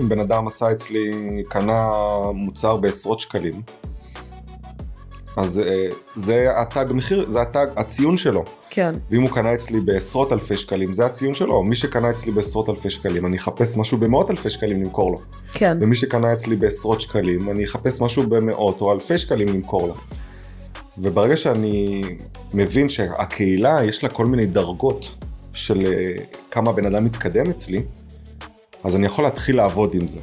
אם בן אדם עשה אצלי, קנה מוצר בעשרות שקלים, אז אה, זה התג מחיר, זה התג, הציון שלו. כן. ואם הוא קנה אצלי בעשרות אלפי שקלים, זה הציון שלו. מי שקנה אצלי בעשרות אלפי שקלים, אני אחפש משהו במאות אלפי שקלים למכור לו. כן. ומי שקנה אצלי בעשרות שקלים, אני אחפש משהו במאות או אלפי שקלים למכור לו. וברגע שאני מבין שהקהילה יש לה כל מיני דרגות של אה, כמה בן אדם מתקדם אצלי, אז אני יכול להתחיל לעבוד עם זה.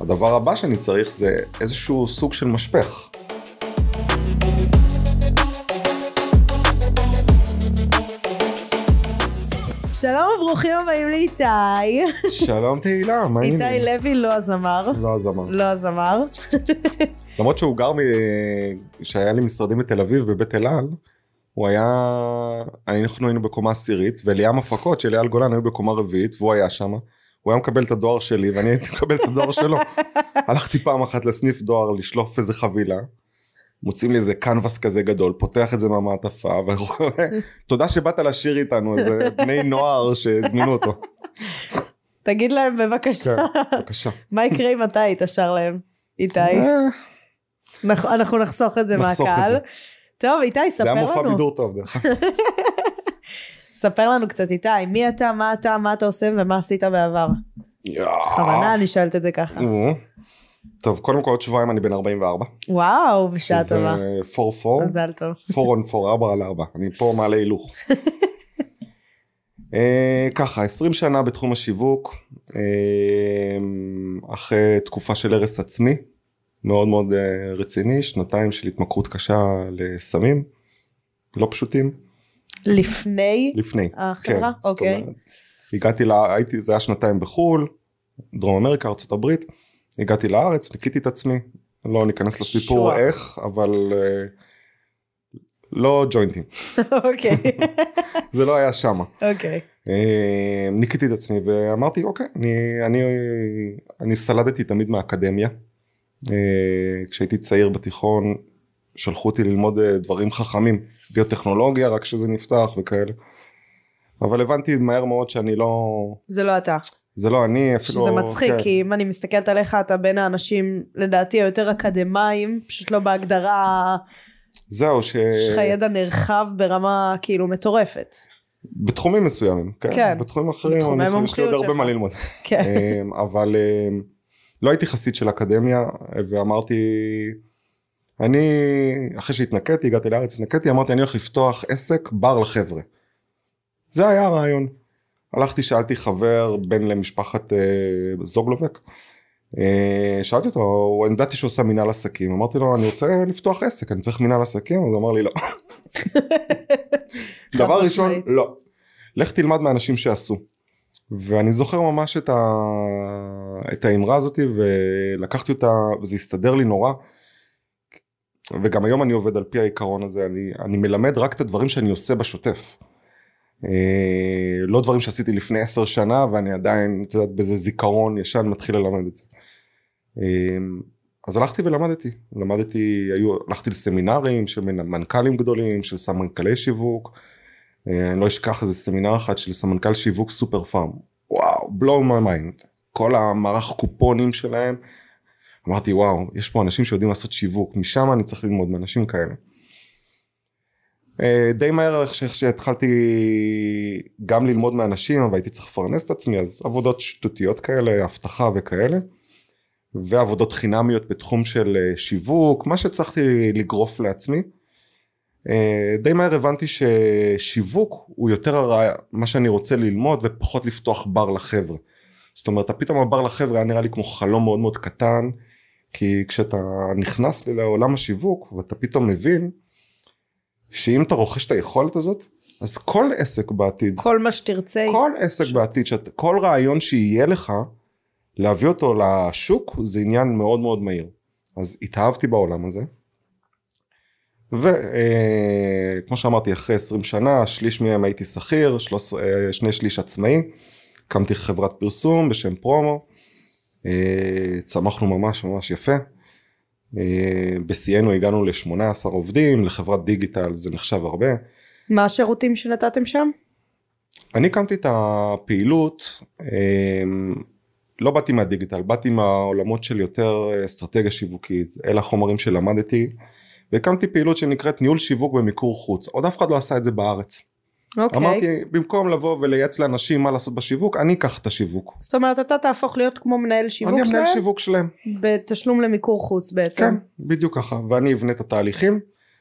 הדבר הבא שאני צריך זה איזשהו סוג של משפך. שלום וברוכים הבאים לאיתי. שלום תהילה, מה העניינים? איתי לוי לא הזמר. לא הזמר. לא הזמר. למרות שהוא גר, מ... שהיה לי משרדים בתל אביב בבית אל על, הוא היה, אנחנו היינו בקומה עשירית, וליאם הפקות של אייל גולן היו בקומה רביעית, והוא היה שם. הוא היה מקבל את הדואר שלי ואני הייתי מקבל את הדואר שלו. הלכתי פעם אחת לסניף דואר לשלוף איזה חבילה. מוצאים לי איזה קנבס כזה גדול, פותח את זה מהמעטפה, ורואה, תודה שבאת לשיר איתנו, איזה בני נוער שהזמינו אותו. תגיד להם בבקשה. כן, בבקשה. מה יקרה אם אתה היית שר להם, איתי? אה, אנחנו נחסוך את זה מהקהל. זה. טוב, איתי, זה ספר היה מופע לנו. בידור טוב דרך אגב. ספר לנו קצת, איתי. מי אתה, מה אתה, מה אתה עושה ומה עשית בעבר? בכוונה אני שואלת את זה ככה. טוב, קודם כל עוד שבועיים אני בן 44. וואו, בשעה שזה טובה. 4-4. מזל טוב. 4 on 4, 4 על 4. אני פה מעלה הילוך. אה, ככה, 20 שנה בתחום השיווק, אה, אחרי תקופה של הרס עצמי, מאוד מאוד אה, רציני, שנתיים של התמכרות קשה לסמים, לא פשטים, לפני לפני. החברה? זאת אוקיי. אומרת, הגעתי, לה, הייתי, זה היה שנתיים בחו"ל, דרום אמריקה, ארה"ב, הגעתי לארץ, ניקיתי את עצמי, לא ניכנס לסיפור קשוח. איך, אבל אה, לא ג'וינטים, אוקיי. זה לא היה שמה. אוקיי. אה, ניקיתי את עצמי ואמרתי אוקיי, אני, אני, אני סלדתי תמיד מהאקדמיה. אה, כשהייתי צעיר בתיכון שלחו אותי ללמוד אה, דברים חכמים, ביוטכנולוגיה רק שזה נפתח וכאלה. אבל הבנתי מהר מאוד שאני לא, זה לא אתה. זה לא אני אפילו, שזה מצחיק, כן. כי אם אני מסתכלת עליך, אתה בין האנשים, לדעתי, היותר אקדמאים, פשוט לא בהגדרה, זהו ש... יש לך ידע נרחב ברמה כאילו מטורפת. בתחומים מסוימים, כן, כן. בתחומים אחרים, בתחומי אני חושב שיש לי עוד המומחיות הרבה שלך. מה ללמוד. כן. אמ, אבל אמ, לא הייתי חסיד של אקדמיה ואמרתי אני אחרי שהתנקיתי הגעתי לארץ התנקיתי אמרתי אני הולך לפתוח עסק בר לחבר'ה. זה היה הרעיון. הלכתי שאלתי חבר בן למשפחת אה, זוגלובק. אה, שאלתי אותו אני ידעתי שהוא עושה מנהל עסקים אמרתי לו אני רוצה לפתוח עסק אני צריך מנהל עסקים הוא אמר לי לא. דבר ראשון. לא. לך תלמד מאנשים שעשו. ואני זוכר ממש את, ה... את האמרה הזאתי ולקחתי אותה וזה הסתדר לי נורא. וגם היום אני עובד על פי העיקרון הזה, אני, אני מלמד רק את הדברים שאני עושה בשוטף. אה, לא דברים שעשיתי לפני עשר שנה ואני עדיין, את יודעת, באיזה זיכרון ישן מתחיל ללמד את זה. אה, אז הלכתי ולמדתי, למדתי, היו, הלכתי לסמינרים של מנ- מנכ"לים גדולים, של סמנכ"לי שיווק, אה, אני לא אשכח איזה סמינר אחד של סמנכ"ל שיווק סופר פארם, וואו, blow my mind, כל המערך קופונים שלהם, אמרתי וואו, יש פה אנשים שיודעים לעשות שיווק, משם אני צריך ללמוד מאנשים כאלה. אה, די מהר איך שהתחלתי גם ללמוד מאנשים, אבל הייתי צריך לפרנס את עצמי, אז עבודות שטותיות כאלה, אבטחה וכאלה. ועבודות חינמיות בתחום של אה, שיווק, מה שהצלחתי לגרוף לעצמי. אה, די מהר הבנתי ששיווק הוא יותר הרע, מה שאני רוצה ללמוד ופחות לפתוח בר לחבר'ה. זאת אומרת, פתאום הבר לחבר'ה היה נראה לי כמו חלום מאוד מאוד קטן, כי כשאתה נכנס לי לעולם השיווק ואתה פתאום מבין שאם אתה רוכש את היכולת הזאת, אז כל עסק בעתיד, כל מה שתרצה. כל עסק בעתיד, שאת, כל רעיון שיהיה לך, להביא אותו לשוק זה עניין מאוד מאוד מהיר. אז התאהבתי בעולם הזה. וכמו שאמרתי אחרי 20 שנה שליש מהם הייתי שכיר שלוש- אה, שני שליש עצמאי הקמתי חברת פרסום בשם פרומו אה, צמחנו ממש ממש יפה אה, בשיאנו הגענו ל-18 עובדים לחברת דיגיטל זה נחשב הרבה מה השירותים שנתתם שם? אני הקמתי את הפעילות אמ, לא באתי מהדיגיטל, באתי מהעולמות של יותר אסטרטגיה שיווקית, אלה החומרים שלמדתי, והקמתי פעילות שנקראת ניהול שיווק במיקור חוץ, עוד אף אחד לא עשה את זה בארץ. אוקיי. אמרתי, במקום לבוא ולייעץ לאנשים מה לעשות בשיווק, אני אקח את השיווק. זאת אומרת, אתה תהפוך להיות כמו מנהל שיווק אני שלהם, המנהל שיווק שלהם. בתשלום למיקור חוץ בעצם. כן, בדיוק ככה, ואני אבנה את התהליכים,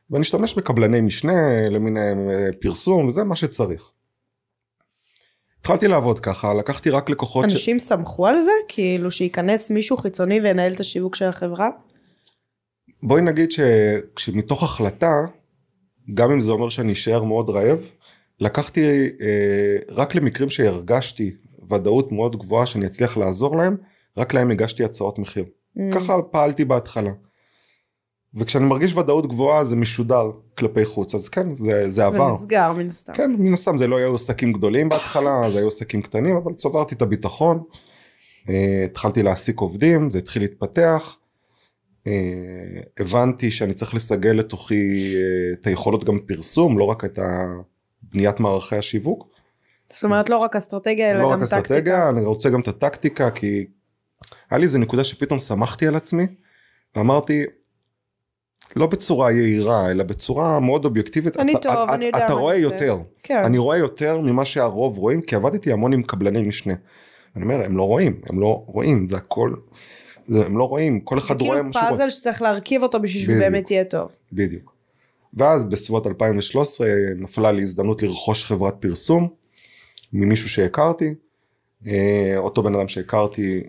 ואני אשתמש בקבלני משנה למיניהם אה, פרסום, וזה מה שצריך. התחלתי לעבוד ככה, לקחתי רק לקוחות ש... אנשים סמכו על זה? כאילו שייכנס מישהו חיצוני וינהל את השיווק של החברה? בואי נגיד שכשמתוך החלטה, גם אם זה אומר שאני אשאר מאוד רעב, לקחתי אה, רק למקרים שהרגשתי ודאות מאוד גבוהה שאני אצליח לעזור להם, רק להם הגשתי הצעות מחיר. Mm. ככה פעלתי בהתחלה. וכשאני מרגיש ודאות גבוהה זה משודר כלפי חוץ, אז כן, זה, זה עבר. ונסגר מן הסתם. כן, מן הסתם זה לא היו עסקים גדולים בהתחלה, זה היו עסקים קטנים, אבל צברתי את הביטחון. אה, התחלתי להעסיק עובדים, זה התחיל להתפתח. אה, הבנתי שאני צריך לסגל לתוכי אה, את היכולות גם פרסום, לא רק את בניית מערכי השיווק. זאת אומרת לא רק אסטרטגיה אלא לא גם רק טקטיקה. אסטרטגיה, אני רוצה גם את הטקטיקה, כי היה לי איזה נקודה שפתאום שמחתי על עצמי, ואמרתי, לא בצורה יהירה, אלא בצורה מאוד אובייקטיבית. אני אתה, טוב, אתה, אני יודע אתה מה רואה אני יותר. כן. אני רואה יותר ממה שהרוב רואים, כי עבדתי המון עם קבלני משנה. אני אומר, הם לא רואים, הם לא רואים, זה הכל, זה, הם לא רואים, כל אחד זה רואה כאילו מה שהוא רואה. פאזל שצריך להרכיב אותו בשביל שהוא. באמת יהיה טוב. בדיוק. ואז בסביבות 2013 נפלה לי הזדמנות לרכוש חברת פרסום ממישהו שהכרתי. אה, אותו בן אדם שהכרתי,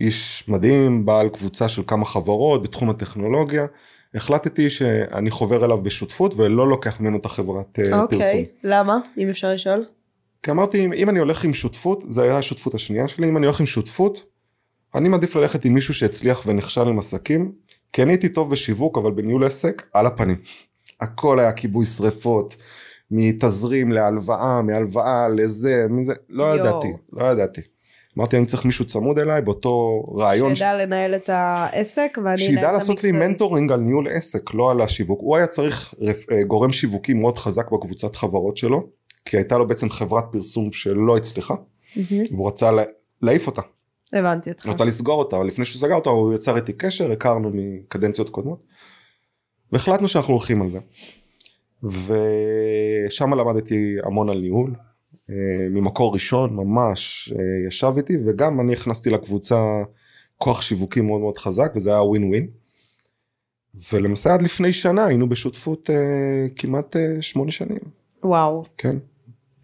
איש מדהים, בעל קבוצה של כמה חברות בתחום הטכנולוגיה. החלטתי שאני חובר אליו בשותפות ולא לוקח ממנו את החברת אה, פרסום. אוקיי. למה? אם אפשר לשאול? כי אמרתי אם, אם אני הולך עם שותפות, זה היה השותפות השנייה שלי, אם אני הולך עם שותפות, אני מעדיף ללכת עם מישהו שהצליח ונכשל עם עסקים, כי אני הייתי טוב בשיווק אבל בניהול עסק על הפנים. הכל היה כיבוי שרפות, מתזרים להלוואה, מהלוואה לזה, מזה, לא יואו. ידעתי, לא ידעתי. אמרתי אני צריך מישהו צמוד אליי באותו רעיון, ש... שידע לנהל את העסק ואני אנהל את שידע לעשות לי המקצועי. mentoring על ניהול עסק, לא על השיווק. הוא היה צריך רפ- אה, גורם שיווקי מאוד חזק בקבוצת חברות שלו, כי הייתה לו בעצם חברת פרסום שלא הצליחה, מהמם. והוא רצה לה- להעיף אותה, הבנתי אותך. רצה לסגור אותה, אבל לפני שהוא סגר אותה הוא יצר איתי קשר, הכרנו מקדנציות קודמות, והחלטנו שאנחנו הולכים על זה. ושם למדתי המון על ניהול, אה, ממקור ראשון ממש אה, ישב איתי, וגם אני הכנסתי לקבוצה כוח שיווקי מאוד מאוד חזק, וזה היה ווין ווין. ולמעשה עד לפני שנה היינו בשותפות אה, כמעט אה, שמונה שנים, וואו. כן,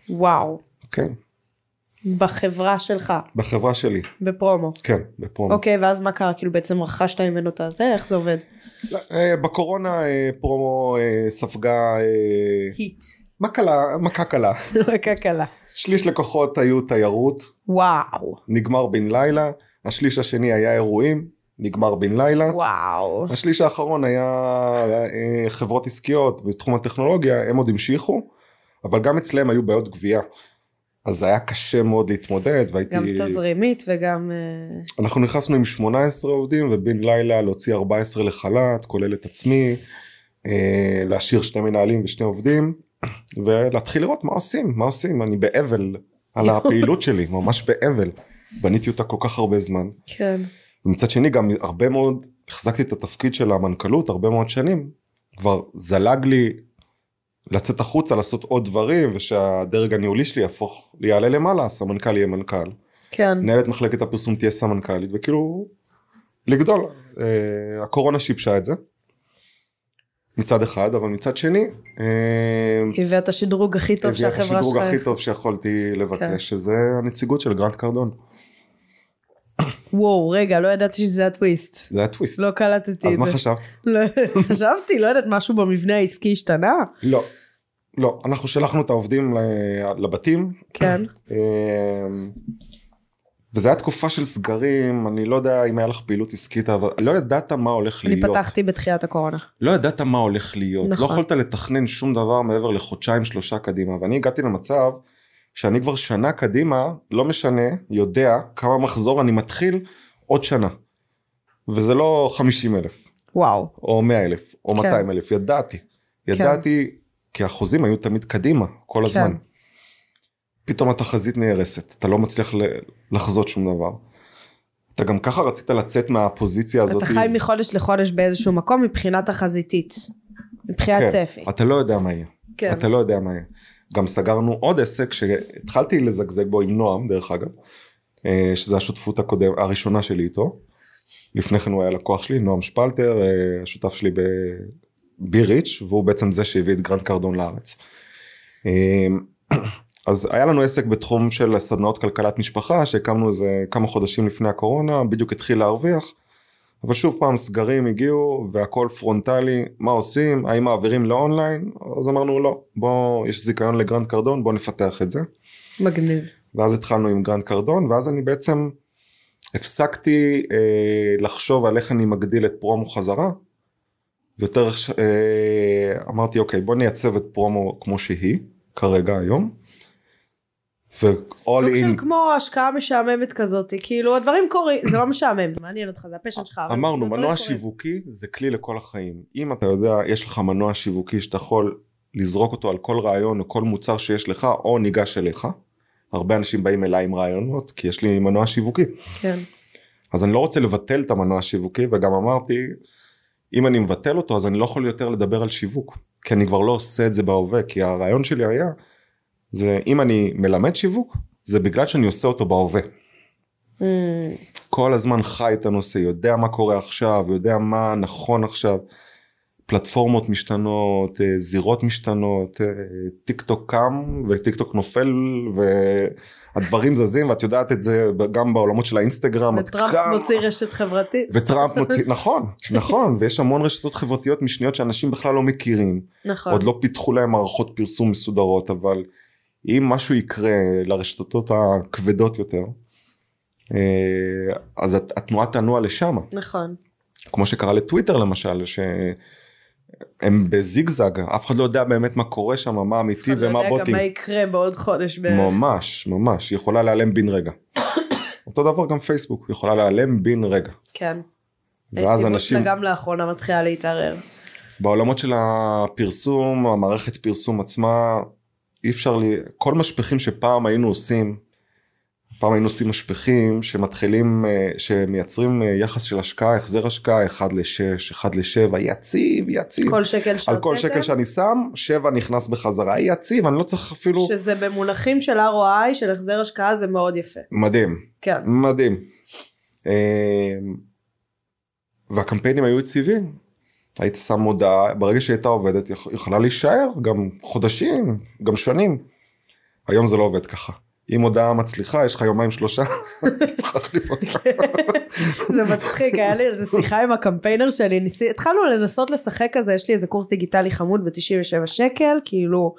וואו. כן, בחברה שלך. בחברה שלי, בפרומו. כן, בפרומו. אוקיי ואז מה קרה? כאילו בעצם רכשת ממנו את הזה? איך זה עובד? אה, בקורונה אה, פרומו אה, ספגה היט. מכה מכה קלה. מכה קלה. שליש לקוחות היו תיירות, וואו. נגמר בן לילה, השליש השני היה אירועים, נגמר בן לילה. וואו. השליש האחרון היה חברות עסקיות בתחום הטכנולוגיה, הם עוד המשיכו, אבל גם אצלם היו בעיות גבייה. אז היה קשה מאוד להתמודד, והייתי... גם תזרימית וגם... אה, אנחנו נכנסנו עם 18 עובדים, ובן לילה להוציא 14 לחל"ת, כולל את עצמי, אה, להשאיר שני מנהלים ושני עובדים, ולהתחיל לראות מה עושים, מה עושים, אני באבל על הפעילות שלי, ממש באבל. בניתי אותה כל כך הרבה זמן. כן. ומצד שני גם הרבה מאוד החזקתי את התפקיד של המנכ"לות הרבה מאוד שנים כבר זלג לי לצאת החוצה לעשות עוד דברים ושהדרג הניהולי שלי יהפוך יעלה למעלה הסמנכ"ל יהיה מנכ"ל כן. מנהלת מחלקת הפרסום תהיה סמנכ"לית וכאילו לגדול אה, הקורונה שיבשה את זה מצד אחד אבל מצד שני אה, הביאה את השדרוג הכי טוב הביאה את שהחברה השדרוג שלך... הכי טוב שיכולתי כן. לבקש שזה הנציגות של גרנט קרדון וואו, רגע, לא ידעתי שזה הטוויסט. זה הטוויסט לא קלטתי אז את מה זה. חשבת? לא, חשבתי, לא יודעת, משהו במבנה העסקי השתנה? לא, לא, אנחנו שלחנו את העובדים לבתים, כן. אמ, וזה היה תקופה של סגרים, אני לא יודע אם היה לך פעילות עסקית, אבל לא ידעת מה הולך אני להיות. פתחתי בתחילת הקורונה. לא ידעת מה הולך להיות. נכון. לא יכולת לתכנן שום דבר מעבר לחודשיים שלושה קדימה, ואני הגעתי למצב שאני כבר שנה קדימה, לא משנה, יודע כמה מחזור אני מתחיל עוד שנה. וזה לא 50 אלף, וואו. או 100 אלף, או כן. 200 אלף, ידעתי. ידעתי, כי החוזים היו תמיד קדימה, כל הזמן. פתאום התחזית נהרסת, אתה לא מצליח לחזות שום דבר. אתה גם ככה רצית לצאת מהפוזיציה הזאת. אתה חי מחודש לחודש באיזשהו מקום מבחינה תחזיתית, מבחינת כן, צפי. אתה לא יודע מה יהיה. כן. אתה לא יודע מה יהיה. גם סגרנו עוד עסק שהתחלתי לזגזג בו עם נועם דרך אגב, אה, שזה השותפות הקודם, הראשונה שלי איתו. לפני כן הוא היה לקוח שלי, נועם שפלטר, אה, השותף שלי בבי ריץ', והוא בעצם זה שהביא את גרנט קרדון לארץ. אה, אז היה לנו עסק בתחום של סדנאות כלכלת משפחה שהקמנו איזה כמה חודשים לפני הקורונה בדיוק התחיל להרוויח אבל שוב פעם סגרים הגיעו והכל פרונטלי מה עושים האם מעבירים לאונליין אז אמרנו לא בוא יש זיכיון לגרנט קרדון בוא נפתח את זה. מגניב. ואז התחלנו עם גרנט קרדון ואז אני בעצם הפסקתי אה, לחשוב על איך אני מגדיל את פרומו חזרה. יותר אה, אמרתי אוקיי בוא נייצב את פרומו כמו שהיא כרגע היום. סוג של כמו השקעה משעממת כזאת, כאילו הדברים קורים, זה לא משעמם, זה מעניין אותך, זה ה passion שלך. אמרנו, מנוע שיווקי זה כלי לכל החיים. אם אתה יודע, יש לך מנוע שיווקי שאתה יכול לזרוק אותו על כל רעיון או כל מוצר שיש לך, או ניגש אליך. הרבה אנשים באים אליי עם רעיונות, כי יש לי מנוע שיווקי. כן. אז אני לא רוצה לבטל את המנוע השיווקי, וגם אמרתי, אם אני מבטל אותו, אז אני לא יכול יותר לדבר על שיווק. כי אני כבר לא עושה את זה בהווה, כי הרעיון שלי היה זה אם אני מלמד שיווק זה בגלל שאני עושה אותו בהווה. Mm. כל הזמן חי את הנושא יודע מה קורה עכשיו יודע מה נכון עכשיו. פלטפורמות משתנות אה, זירות משתנות אה, טיק טוק קם וטיק טוק נופל והדברים זזים ואת יודעת את זה גם בעולמות של האינסטגרם. וטראמפ מוציא רשת חברתית. וטראמפ מוציא נכון נכון ויש המון רשתות חברתיות משניות שאנשים בכלל לא מכירים. נכון. עוד לא פיתחו להם מערכות פרסום מסודרות אבל. אם משהו יקרה לרשתות הכבדות יותר, אה, אז התנועה תנוע לשם. נכון. כמו שקרה לטוויטר למשל, שהם בזיגזג, אף אחד לא יודע באמת מה קורה שם, מה אמיתי ומה בוטים. אף אחד לא יודע גם מה יקרה בעוד חודש בערך. ממש, ממש, היא יכולה להיעלם בן רגע. אותו דבר גם פייסבוק, היא יכולה להיעלם בן רגע. כן. ואז אנשים... היציבות גם לאחרונה מתחילה להתערער. בעולמות של הפרסום, המערכת פרסום עצמה, אי אפשר לי, כל משפכים שפעם היינו עושים, פעם היינו עושים משפכים שמתחילים, אה, שמייצרים אה, יחס של השקעה, החזר השקעה 1 ל-6, 1 ל-7, יציב, יציב. כל שקל שהוצאתם? על כל שקל שאני שם, 7 נכנס בחזרה, יציב, אני לא צריך אפילו... שזה במונחים של ROI, של החזר השקעה, זה מאוד יפה. מדהים. כן. מדהים. אה, והקמפיינים היו יציבים, היית שם מודעה, ברגע שהיא הייתה עובדת, יכולה להישאר גם חודשים, גם שנים. היום זה לא עובד ככה. אם הודעה מצליחה, יש לך יומיים שלושה, צריך להחליף אותה. זה מצחיק, היה לי איזה שיחה עם הקמפיינר שלי, התחלנו לנסות לשחק כזה, יש לי איזה קורס דיגיטלי חמוד ב-97 שקל, כאילו,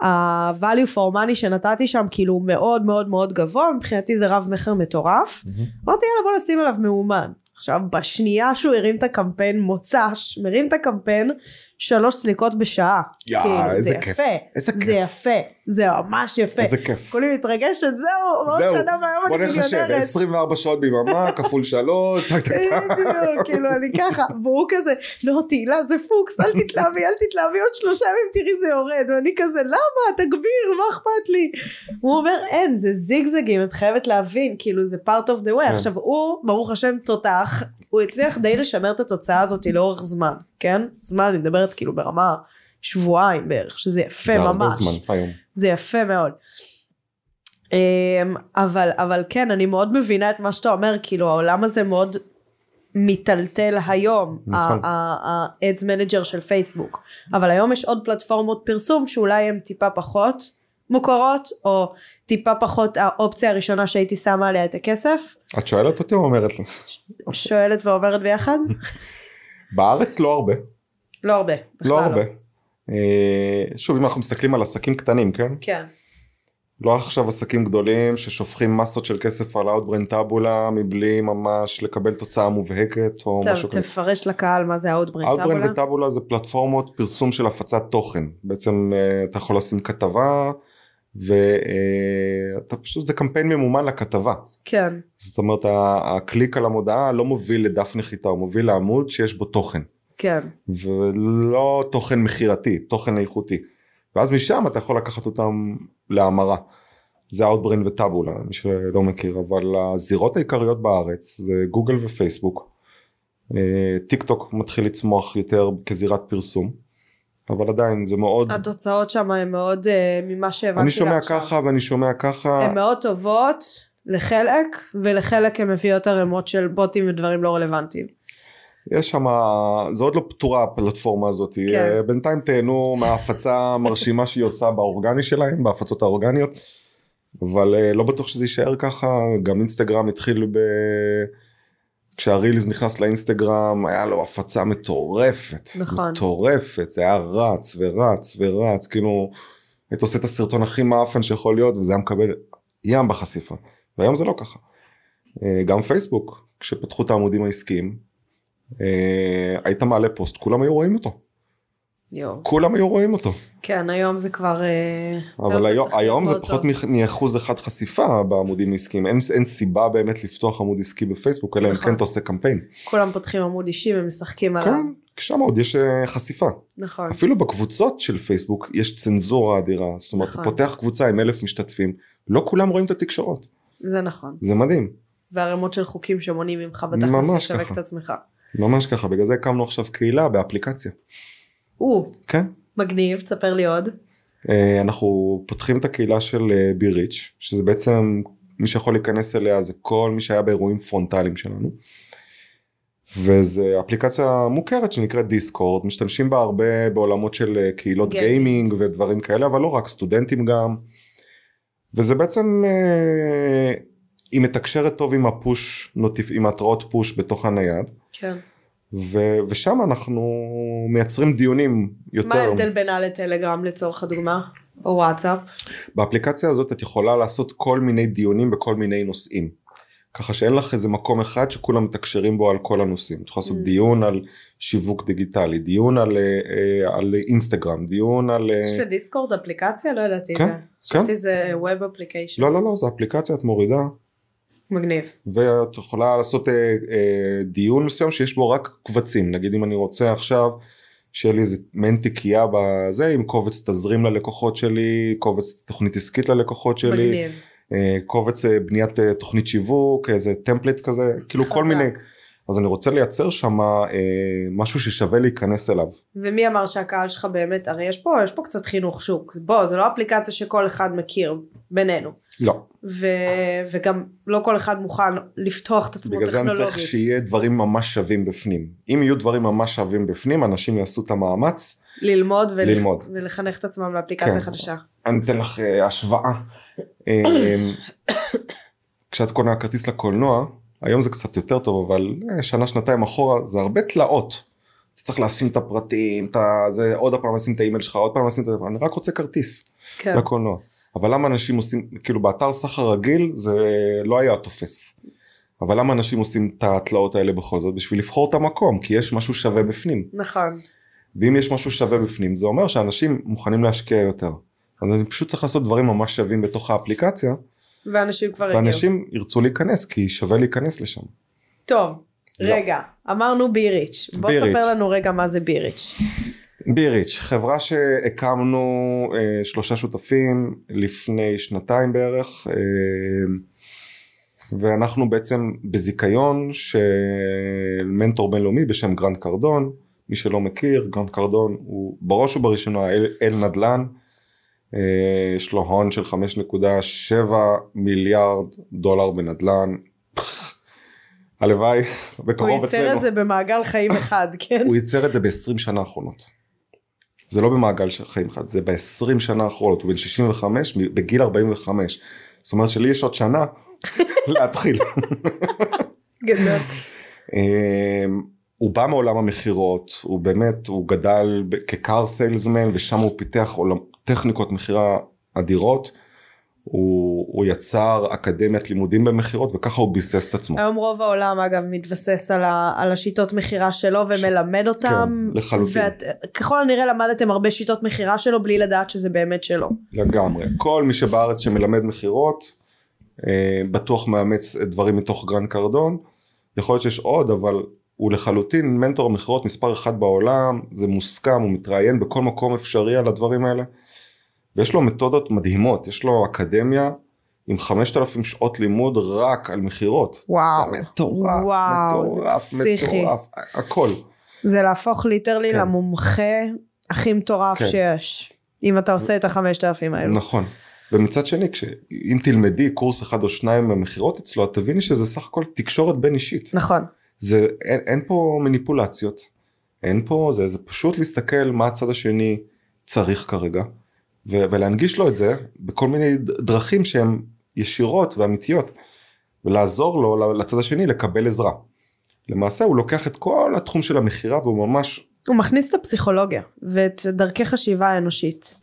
ה-value for money שנתתי שם, כאילו, מאוד מאוד מאוד גבוה, מבחינתי זה רב מכר מטורף. אמרתי, יאללה, בוא נשים עליו מאומן. עכשיו בשנייה שהוא הרים את הקמפיין מוצ"ש, מרים את הקמפיין שלוש סליקות בשעה. כאילו, איזה כיף. יפה, איזה כיף. זה יפה, זה ממש יפה. איזה כיף. כולי מתרגשת, זהו, עוד שנה מהיום אני מיליונרת. בוא נחשב, 24 שעות ביממה, כפול שלוש, טק טק טק. בדיוק, כאילו אני ככה, והוא כזה, לא תהילה זה פוקס, אל תתלהבי, אל תתלהבי, עוד שלושה ימים תראי זה יורד, ואני כזה, למה, תגביר, מה אכפת לי? הוא אומר, אין, זה זיגזגים, את חייבת להבין, כאילו זה part of the way. כן. עכשיו הוא, ברוך השם, תותח, הוא הצליח די לשמר את התוצאה הזאת לאורך זמן, כן? זמן, אני מדברת כאילו ברמה שבועיים בערך, שזה יפה זה ממש. זה הרבה זמן היום. זה יפה מאוד. אמ, אבל, אבל כן, אני מאוד מבינה את מה שאתה אומר, כאילו העולם הזה מאוד מיטלטל היום, נכון. ה-Ads Manager של פייסבוק. אבל היום יש עוד פלטפורמות פרסום שאולי הן טיפה פחות מוכרות, או טיפה פחות האופציה הראשונה שהייתי שמה עליה את הכסף. את שואלת אותי או אומרת לי? שואלת ואומרת ביחד? בארץ לא הרבה. לא הרבה. לא הרבה. אה, שוב אם אנחנו מסתכלים על עסקים קטנים כן? כן. לא עכשיו עסקים גדולים ששופכים מסות של כסף על Outbrain טאבולה מבלי ממש לקבל תוצאה מובהקת או טוב, משהו כזה. תפרש לקהל מה זה Outbrain טאבולה. Outbrain וטאבולה זה פלטפורמות פרסום של הפצת תוכן. בעצם אה, אתה יכול לשים כתבה ואתה פשוט זה קמפיין ממומן לכתבה. כן. זאת אומרת הקליק על המודעה לא מוביל לדף נחיתה הוא מוביל לעמוד שיש בו תוכן. כן. ולא תוכן מכירתי תוכן איכותי. ואז משם אתה יכול לקחת אותם להמרה. זה Outbrain וטאבולה, מי שלא מכיר, אבל הזירות העיקריות בארץ זה גוגל ופייסבוק. אה, טיק טוק מתחיל לצמוח יותר כזירת פרסום, אבל עדיין זה מאוד... התוצאות שם הן מאוד, אה, ממה שהבנתי אני שומע עכשיו. ככה ואני שומע ככה. הן מאוד טובות לחלק, ולחלק הן מביאות ערימות של בוטים ודברים לא רלוונטיים. יש שם, זה עוד לא פתורה הפלטפורמה הזאת, כן. כן. בינתיים תהנו מההפצה המרשימה שהיא עושה באורגני שלהם, בהפצות האורגניות, אבל אה, לא בטוח שזה יישאר ככה, גם אינסטגרם התחיל ב... כשהרילס נכנס לאינסטגרם היה לו הפצה מטורפת, נכון. מטורפת, זה היה רץ ורץ ורץ, כאילו היית עושה את הסרטון הכי מאפן שיכול להיות וזה היה מקבל ים בחשיפה, והיום זה לא ככה. אה, גם פייסבוק, כשפתחו את העמודים העסקיים, אה, היית מעלה פוסט, כולם היו רואים אותו, יואו. כולם היו רואים אותו, כן, היום זה כבר... אה, אבל אתה היום, היום זה מאוד פחות מאחוז אחד חשיפה בעמודים העסקיים, אין, אין סיבה באמת לפתוח עמוד עסקי בפייסבוק, אלא אם נכון. כן אתה עושה קמפיין. כולם פותחים עמוד אישי ומשחקים עליו. כן, שם עוד יש אה, חשיפה. נכון. אפילו בקבוצות של פייסבוק יש צנזורה אדירה, זאת אומרת, נכון. אתה פותח קבוצה עם אלף משתתפים, לא כולם רואים את התקשורות, זה נכון. זה מדהים, וערימות של חוקים שמונעים ממך בתכלס לשווק. את עצמך. ממש ככה, בגלל זה הקמנו עכשיו קהילה באפליקציה, או, כן? מגניב, תספר לי עוד. אה, אנחנו פותחים את הקהילה של בי ריץ', שזה בעצם מי שיכול להיכנס אליה זה כל מי שהיה באירועים פרונטליים שלנו. וזה אפליקציה מוכרת שנקראת דיסקורד, משתמשים בה הרבה בעולמות של אה, קהילות gaming. gaming ודברים כאלה, אבל לא רק, סטודנטים גם. וזה בעצם, אה, היא מתקשרת טוב עם ה push, notif, עם התראות push בתוך הנייד, כן. ו, ושם אנחנו מייצרים דיונים יותר. מה ההבדל בינה לטלגרם לצורך הדוגמה? או וואטסאפ? באפליקציה הזאת את יכולה לעשות כל מיני דיונים בכל מיני נושאים. ככה שאין לך איזה מקום אחד שכולם מתקשרים בו על כל הנושאים. את יכולה לעשות Mm. דיון על שיווק דיגיטלי, דיון על, אה, אה, על אינסטגרם, דיון על... אה, יש לדיסקורד אפליקציה? לא ידעתי את כן, זה. חשבתי זה ווב אפליקיישן. לא לא לא זה אפליקציה את מורידה מגניב. ואת יכולה לעשות אה, אה, דיון מסוים שיש בו רק קבצים נגיד אם אני רוצה עכשיו שיהיה לי איזה מעין תיקייה בזה עם קובץ תזרים ללקוחות שלי קובץ תוכנית עסקית ללקוחות שלי מגניב. אה, קובץ אה, בניית אה, תוכנית שיווק איזה טמפלט כזה כאילו כל חזק. מיני אז אני רוצה לייצר שם אה, משהו ששווה להיכנס אליו ומי אמר שהקהל שלך באמת, הרי יש פה, יש פה קצת חינוך שוק. בוא, זה לא אפליקציה שכל אחד מכיר בינינו. לא ו... וגם לא כל אחד מוכן לפתוח את עצמו בגלל זה אני טכנולוגית. צריך שיהיה דברים ממש שווים בפנים אם יהיו דברים ממש שווים בפנים אנשים יעשו את המאמץ ללמוד, ולח... ללמוד. ולחנך את עצמם באפליקציה כן. חדשה. אני אתן לך אה, השוואה. אה, כשאת קונה כרטיס לקולנוע, היום זה קצת יותר טוב, אבל אה, שנה שנתיים אחורה זה הרבה תלאות. אתה צריך לשים את הפרטים, את ה- זה, עוד פעם לשים את האימייל שלך, עוד פעם לשים את ה... אני רק רוצה כרטיס כן. לקולנוע. אבל למה אנשים עושים, כאילו באתר סחר רגיל זה לא היה תופס. אבל למה אנשים עושים את התלאות האלה בכל זאת? בשביל לבחור את המקום, כי יש משהו שווה בפנים. נכון. ואם יש משהו שווה בפנים זה אומר שאנשים מוכנים להשקיע יותר. אז אני פשוט צריך לעשות דברים ממש שווים בתוך האפליקציה ואנשים כבר הגיעו. ואנשים ירצו להיכנס כי שווה להיכנס לשם. טוב. רגע, אמרנו ביריץ'. בוא. תספר לנו רגע מה זה ביריץ'. ביריץ' חברה שהקמנו אה, שלושה שותפים לפני שנתיים בערך אה, ואנחנו בעצם בזיכיון של מנטור בינלאומי בשם גרנט קרדון מי שלא מכיר גרנט קרדון הוא בראש ובראשונה איל, איל נדל"ן אה, יש לו הון של 5.7 מיליארד דולר בנדל"ן. הלוואי הוא בקרוב ייצר אצלנו. את זה במעגל חיים אחד, כן? הוא ייצר את זה ב-20 שנה האחרונות. זה לא במעגל של חיים אחד, זה ב-20 שנה האחרונות, הוא בן 65 בגיל 45. זאת אומרת שלי יש עוד שנה להתחיל. גדול. אמ, הוא בא מעולם המכירות, הוא באמת, הוא גדל כקאר סיילסמן ושם הוא פיתח עולם, טכניקות מכירה אדירות. הוא, הוא יצר אקדמיית לימודים במכירות וככה הוא ביסס את עצמו. היום רוב העולם אגב מתבסס על, ה, על השיטות מכירה שלו ומלמד אותם. כן, לחלוטין. וככל הנראה למדתם הרבה שיטות מכירה שלו בלי לדעת שזה באמת שלו. לגמרי. כל מי שבארץ שמלמד מכירות, אה, בטוח מאמץ דברים מתוך גרנט קרדון. יכול להיות שיש עוד, אבל הוא לחלוטין מנטור המכירות מספר אחד בעולם, זה מוסכם, הוא מתראיין בכל מקום אפשרי על הדברים האלה. ויש לו מתודות מדהימות, יש לו אקדמיה עם 5,000 שעות לימוד רק על מכירות. וואו. זה מטורף, וואו, זה מטורף, פסיכי. מטורף, הכל. זה להפוך literally כן. למומחה הכי מטורף כן. שיש. אם אתה עושה את החמשת אלפים האלו. נכון. ומצד שני, כש- אם תלמדי קורס אחד או שניים במכירות אצלו, את תביני שזה סך הכל תקשורת בין אישית. נכון. זה, אין, אין פה מניפולציות, אין פה, זה, זה פשוט להסתכל מה הצד השני צריך כרגע, ו, ולהנגיש לו את זה בכל מיני דרכים שהן ישירות ואמיתיות, ולעזור לו לצד השני לקבל עזרה. למעשה הוא לוקח את כל התחום של המכירה והוא ממש הוא מכניס את הפסיכולוגיה ואת דרכי חשיבה האנושית.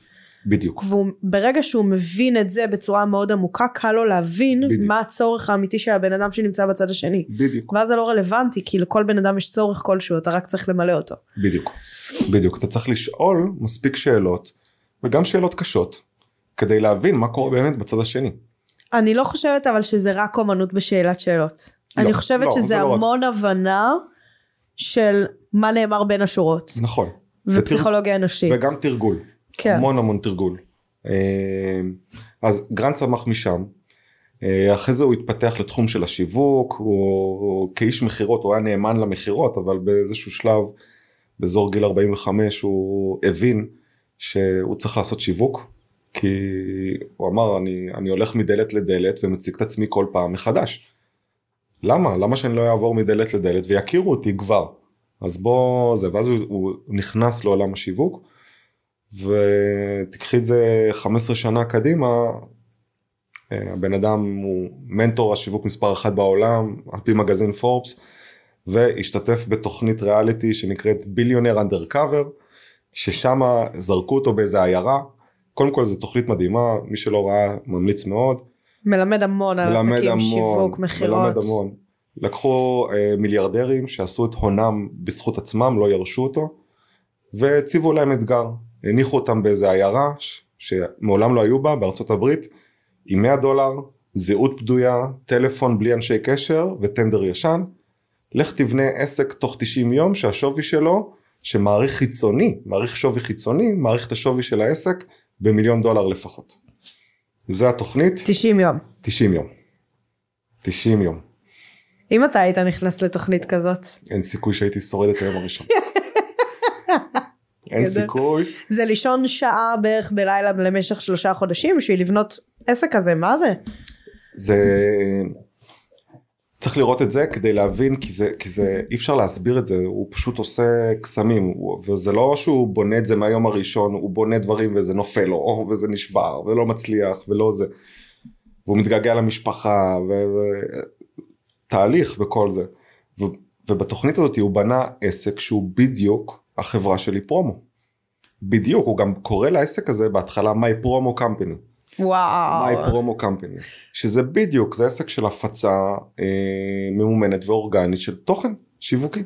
בדיוק. וברגע שהוא מבין את זה בצורה מאוד עמוקה, קל לו להבין בדיוק. מה הצורך האמיתי של הבן אדם שנמצא בצד השני. בדיוק. ואז זה לא רלוונטי, כי לכל בן אדם יש צורך כלשהו, אתה רק צריך למלא אותו. בדיוק. בדיוק. אתה צריך לשאול מספיק שאלות, וגם שאלות קשות, כדי להבין מה קורה באמת בצד השני. אני לא חושבת אבל שזה רק אומנות בשאלת שאלות. לא, אני חושבת לא, שזה זה לא רק. המון הבנה של מה נאמר בין השורות. נכון. ופסיכולוגיה אנושית. וגם תרגול. כן. המון המון תרגול. אה, אז גרנט צמח משם. אה, אחרי זה הוא התפתח לתחום של השיווק, הוא כאיש מכירות, הוא היה נאמן למכירות, אבל באיזשהו שלב, באזור גיל 45, הוא הבין שהוא צריך לעשות שיווק, כי הוא אמר, אני, אני הולך מדלת לדלת ומציג את עצמי כל פעם מחדש. למה? למה שאני לא אעבור מדלת לדלת ויכירו אותי כבר? אז בוא זה, ואז הוא, הוא נכנס לעולם השיווק, ותקחי את זה 15 שנה קדימה, אה, הבן אדם הוא מנטור השיווק מספר אחת בעולם, על פי מגזין פורבס, והשתתף בתוכנית ריאליטי שנקראת ביליונר אנדר קאבר, ששם זרקו אותו באיזה עיירה. קודם כל זו תוכנית מדהימה, מי שלא ראה ממליץ מאוד. מלמד המון על מלמד עסקים, המון, שיווק, מכירות. מלמד המון. לקחו אה, מיליארדרים שעשו את הונם בזכות עצמם, לא ירשו אותו, והציבו להם אתגר. הניחו אותם באיזה עיירה ש- שמעולם לא היו בה, בארצות הברית, עם 100 דולר, זהות בדויה, טלפון בלי אנשי קשר וטנדר ישן. לך תבנה עסק תוך 90 יום שהשווי שלו, שמעריך חיצוני, מעריך שווי חיצוני, מעריך את השווי של העסק במיליון דולר לפחות. זה התוכנית, 90 יום. 90 יום. 90 יום. אם אתה היית נכנס לתוכנית כזאת. אין סיכוי שהייתי שורד את היום הראשון. אין. סיכוי. זה לישון שעה בערך בלילה למשך שלושה חודשים בשביל לבנות עסק כזה, מה זה? זה... צריך לראות את זה כדי להבין כי זה, כי זה אי אפשר להסביר את זה הוא פשוט עושה קסמים הוא- וזה לא שהוא בונה את זה מהיום הראשון הוא בונה דברים וזה נופל לו וזה נשבר ולא מצליח ולא זה. והוא מתגעגע למשפחה ותהליך וכל זה. ו, ובתוכנית הזאת הוא בנה עסק שהוא בדיוק החברה שלי פרומו. בדיוק הוא גם קורא לעסק הזה בהתחלה my promo company וואו. מיי פרומו קמפני שזה בדיוק זה עסק של הפצה אה, ממומנת ואורגנית של תוכן שיווקי.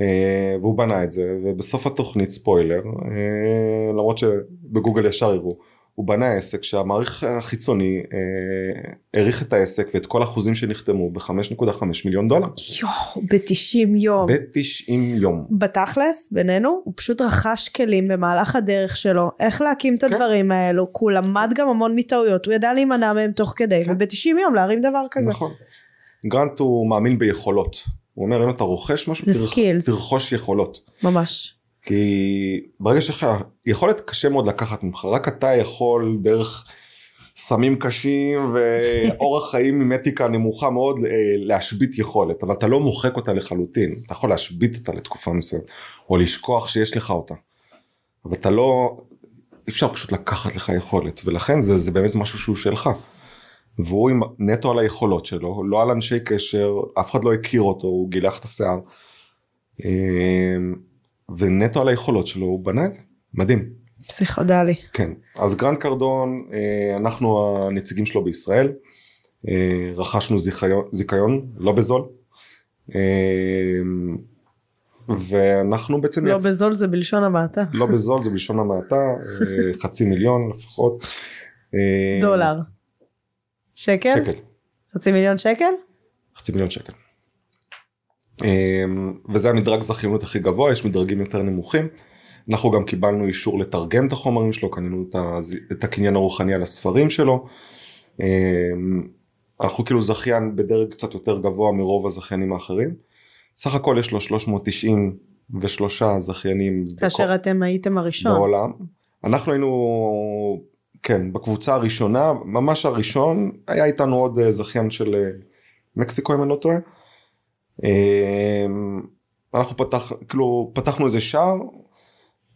אה, והוא בנה את זה ובסוף התוכנית ספוילר אה, למרות שבגוגל ישר יראו הוא בנה עסק שהמעריך החיצוני אה, העריך את העסק ואת כל החוזים שנחתמו ב-5.5 מיליון דולר יואו, ב-90 יום. ב-90 יום. בתכלס, בינינו, הוא פשוט רכש כלים במהלך הדרך שלו, איך להקים את כן. הדברים האלו, כי הוא למד גם המון מטעויות, הוא ידע להימנע מהם תוך כדי, כן. וב-90 יום להרים דבר כזה. נכון. גרנט הוא מאמין ביכולות. הוא אומר אם אתה רוכש משהו תרכ-. תרכוש יכולות. ממש. כי ברגע שלך יכולת קשה מאוד לקחת ממך רק אתה יכול דרך סמים קשים ואורח חיים עם אתיקה נמוכה מאוד אה, להשבית יכולת אבל אתה לא מוחק אותה לחלוטין אתה יכול להשבית אותה לתקופה מסוימת או לשכוח שיש לך אותה אבל אתה לא אפשר פשוט לקחת לך יכולת ולכן זה, זה באמת משהו שהוא שלך. והוא עם נטו על היכולות שלו לא על אנשי קשר אף אחד לא הכיר אותו הוא גילח את השיער. ונטו על היכולות שלו הוא בנה את זה מדהים פסיכודלי. כן אז גרנט קרדון אה, אנחנו הנציגים שלו בישראל אה, רכשנו זיכיון, זיכיון לא בזול אה, ואנחנו בעצם לא מייצ- בזול זה בלשון המעטה. לא בזול זה בלשון המעטה חצי מיליון לפחות דולר. שקל? שקל חצי מיליון שקל? חצי מיליון שקל. אמ, וזה המדרג זכיינות הכי גבוה, יש מדרגים יותר נמוכים. אנחנו גם קיבלנו אישור לתרגם את החומרים שלו, קנינו את הז- את הקניין הרוחני על הספרים שלו. אה, אנחנו כאילו זכיין בדרג קצת יותר גבוה מרוב הזכיינים האחרים. סך הכל יש לו 393 זכיינים כאשר בכל- אתם הייתם הראשון. בעולם. אנחנו היינו, כן, בקבוצה הראשונה, ממש הראשון, היה איתנו עוד אה, זכיין של אה, מקסיקו אם אני לא טועה. אה, אנחנו פתח, כאילו, פתחנו איזה שער.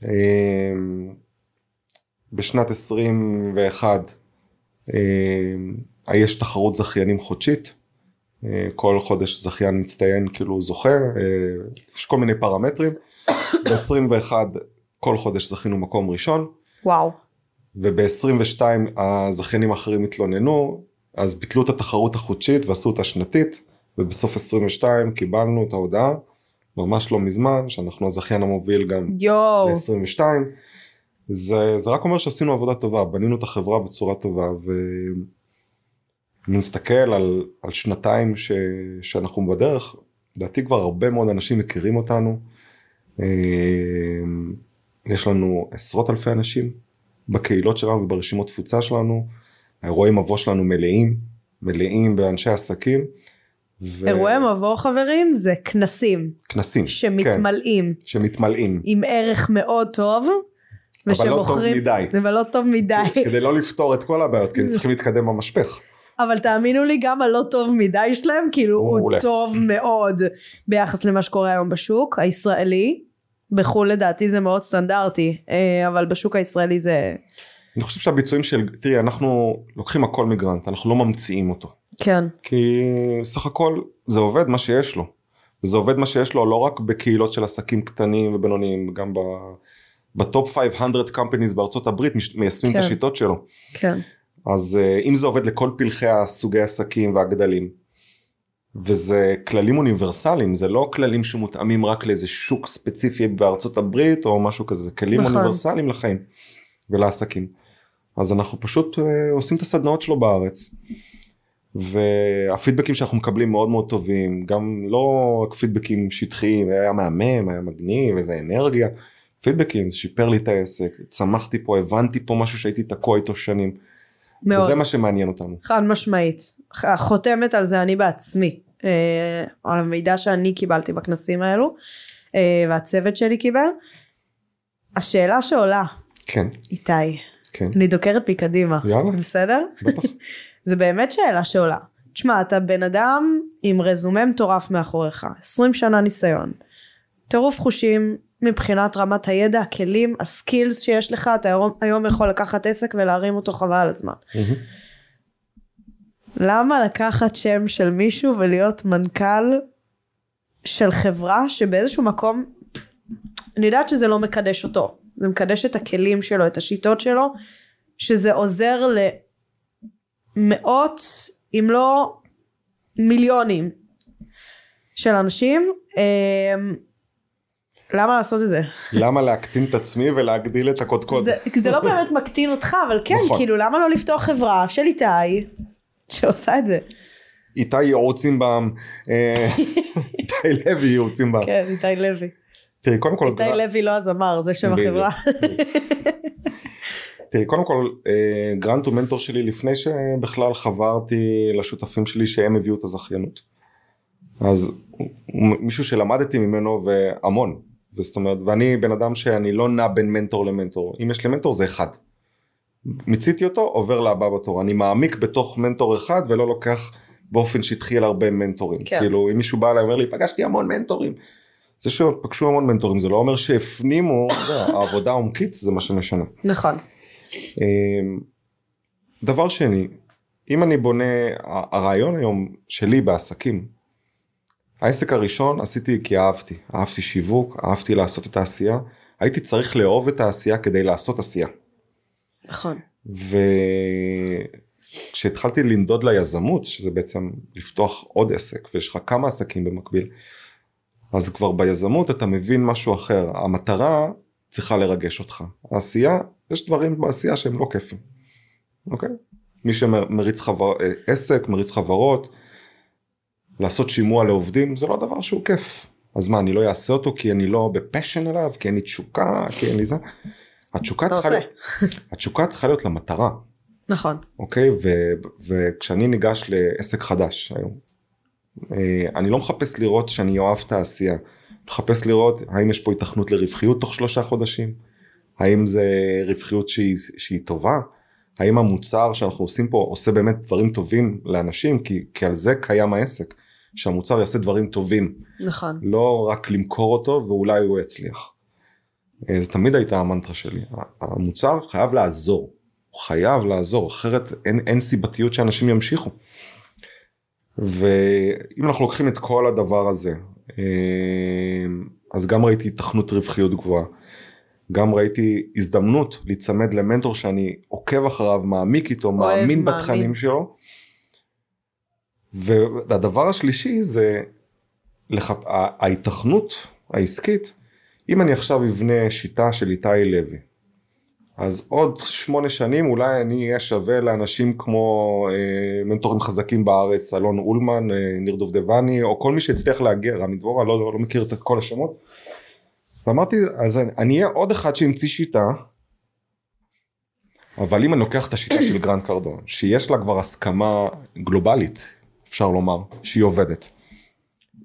אה, בשנת 21 אה, יש תחרות זכיינים חודשית. אה, כל חודש זכיין מצטיין כאילו זוכה, אה, יש כל מיני פרמטרים. ב-21 כל חודש זכינו מקום ראשון, וואו. וב-22 הזכיינים האחרים התלוננו, אז ביטלו את התחרות החודשית ועשו אותה שנתית, ובסוף 22 קיבלנו את ההודעה, ממש לא מזמן, שאנחנו הזכיין המוביל גם יואו. ב-22. זה, זה רק אומר שעשינו עבודה טובה, בנינו את החברה בצורה טובה, ואני מסתכל על, על שנתיים ש, שאנחנו בדרך, לדעתי כבר הרבה מאוד אנשים מכירים אותנו. אה, יש לנו עשרות אלפי אנשים בקהילות שלנו וברשימות תפוצה שלנו. האירועי מבוא שלנו מלאים, מלאים באנשי עסקים. ו- אירועי מבוא חברים זה כנסים כנסים, כן, שמתמלאים שמתמלאים, עם ערך מאוד טוב. אבל לא טוב מדי. אבל לא טוב מדי. כדי לא לפתור את כל הבעיות, כי הם צריכים להתקדם במשפך. אבל תאמינו לי גם הלא טוב מדי שלהם כאילו הוא הוא. טוב מאוד ביחס למה שקורה היום בשוק הישראלי. בחו"ל לדעתי זה מאוד סטנדרטי אה, אבל בשוק הישראלי זה אני חושב שהביצועים של, תראי, אנחנו לוקחים הכל מגרנט, אנחנו לא ממציאים אותו. כן כי סך הכל זה עובד מה שיש לו. וזה עובד מה שיש לו לא רק בקהילות של עסקים קטנים ובינוניים, גם ב... בטופ 500 companies בארצות הברית מיישמים כן. את השיטות שלו. כן אז אה, אם זה עובד לכל פלחי הסוגי עסקים והגדלים, וזה כללים אוניברסליים, זה לא כללים שמותאמים רק לאיזה שוק ספציפי בארצות הברית או משהו כזה, זה כלים נכון. אוניברסליים לחיים ולעסקים. אז אנחנו פשוט אה, עושים את הסדנאות שלו בארץ. והפידבקים שאנחנו מקבלים מאוד מאוד טובים, גם לא רק פידבקים שטחיים, היה מהמם, היה מגניב, איזה אנרגיה, פידבקים, זה שיפר לי את העסק, צמחתי פה, הבנתי פה משהו שהייתי תקוע איתו שנים. מאוד וזה מה שמעניין אותנו. חד משמעית חותמת על זה אני בעצמי אה, על המידע שאני קיבלתי בכנסים האלו אה, והצוות שלי קיבל. השאלה שעולה כן, איתי כן, אני דוקרת מקדימה יאללה. זה בסדר? בטח. זה באמת שאלה שעולה. תשמע, אתה בן אדם עם רזומה מטורף מאחוריך, 20 שנה ניסיון, טירוף חושים מבחינת רמת הידע, הכלים, הסקילס שיש לך, אתה היום, היום יכול לקחת עסק ולהרים אותו חבל על הזמן. למה לקחת שם של מישהו ולהיות מנכ"ל של חברה שבאיזשהו מקום, אני יודעת שזה לא מקדש אותו, זה מקדש את הכלים שלו, את השיטות שלו, שזה עוזר למאות אם לא מיליונים של אנשים. אמ, למה לעשות את זה? למה להקטין את עצמי ולהגדיל את הקודקוד? זה, זה לא באמת מקטין אותך, אבל כן, נכון. כאילו למה לא לפתוח חברה של איתי שעושה את זה? איתי ייעוצים בעם, אה, איתי לוי ייעוצים בעם. כן, איתי לוי. תראי, קודם כל, איתי לוי לא הזמר, זה שם. החברה. תראי, קודם כל, אה, גרנט הוא מנטור שלי לפני שבכלל חברתי לשותפים שלי שהם הביאו את הזכיינות. אז הוא מישהו שלמדתי ממנו והמון. וזאת אומרת, ואני בן אדם שאני לא נע בין מנטור למנטור. אם יש לי מנטור זה אחד. מיציתי אותו, עובר לבא בתור. אני מעמיק בתוך מנטור אחד ולא לוקח באופן שטחי על הרבה מנטורים. כן. כאילו, אם מישהו בא אליי ואומר לי, פגשתי המון מנטורים. זה שפגשו המון מנטורים זה לא אומר שהפנימו, יודע, העבודה העומקית זה מה שמשנה. נכון. אמ, דבר שני, אם אני בונה, הרעיון היום שלי בעסקים, העסק הראשון עשיתי כי אהבתי, אהבתי שיווק, אהבתי לעשות את העשייה, הייתי צריך לאהוב את העשייה כדי לעשות עשייה. נכון. וכשהתחלתי לנדוד ליזמות, שזה בעצם לפתוח עוד עסק, ויש לך כמה עסקים במקביל, אז כבר ביזמות אתה מבין משהו אחר, המטרה צריכה לרגש אותך, העשייה, יש דברים בעשייה שהם לא כיפים, אוקיי? מי שמריץ חבר... עסק, מריץ חברות, לעשות שימוע לעובדים, זה לא דבר שהוא כיף. אז מה, אני לא אעשה אותו כי אני לא בפשן אליו, כי אין לי תשוקה, כי אין לי זה? התשוקה צריכה. להיות, התשוקה צריכה להיות למטרה. נכון. אוקיי? ו- וכשאני ניגש לעסק חדש היום, אה, אני לא מחפש לראות שאני אוהב את העשייה. מחפש לראות האם יש פה התכנות לרווחיות תוך שלושה חודשים, האם זה רווחיות שהיא, שהיא טובה, האם המוצר שאנחנו עושים פה עושה באמת דברים טובים לאנשים, כי, כי על זה קיים העסק, שהמוצר יעשה דברים טובים, נכון. לא רק למכור אותו ואולי הוא יצליח. אה, זה תמיד הייתה המנטרה שלי, המוצר חייב לעזור, הוא חייב לעזור, אחרת אין, אין סיבתיות שאנשים ימשיכו. ואם אנחנו לוקחים את כל הדבר הזה, אה, אז גם ראיתי התכנות רווחיות גבוהה, גם ראיתי הזדמנות להיצמד למנטור שאני עוקב אחריו, מעמיק איתו, אוהב, מאמין מאמין. בתכנים שלו. והדבר השלישי זה לח... ההיתכנות העסקית, אם אני עכשיו אבנה שיטה של איתי לוי, אז עוד שמונה שנים אולי אני אהיה שווה לאנשים כמו אה, מנטורים חזקים בארץ, אלון אולמן, אה, ניר דובדבני, או כל מי שהצליח להגיע, רמי דבורה, לא, לא, מכיר את כל השמות. ואמרתי, אז אני, אני אהיה עוד אחד שהמציא שיטה, אבל אם אני לוקח את השיטה של גרנט קרדון, שיש לה כבר הסכמה גלובלית, אפשר לומר, שהיא עובדת.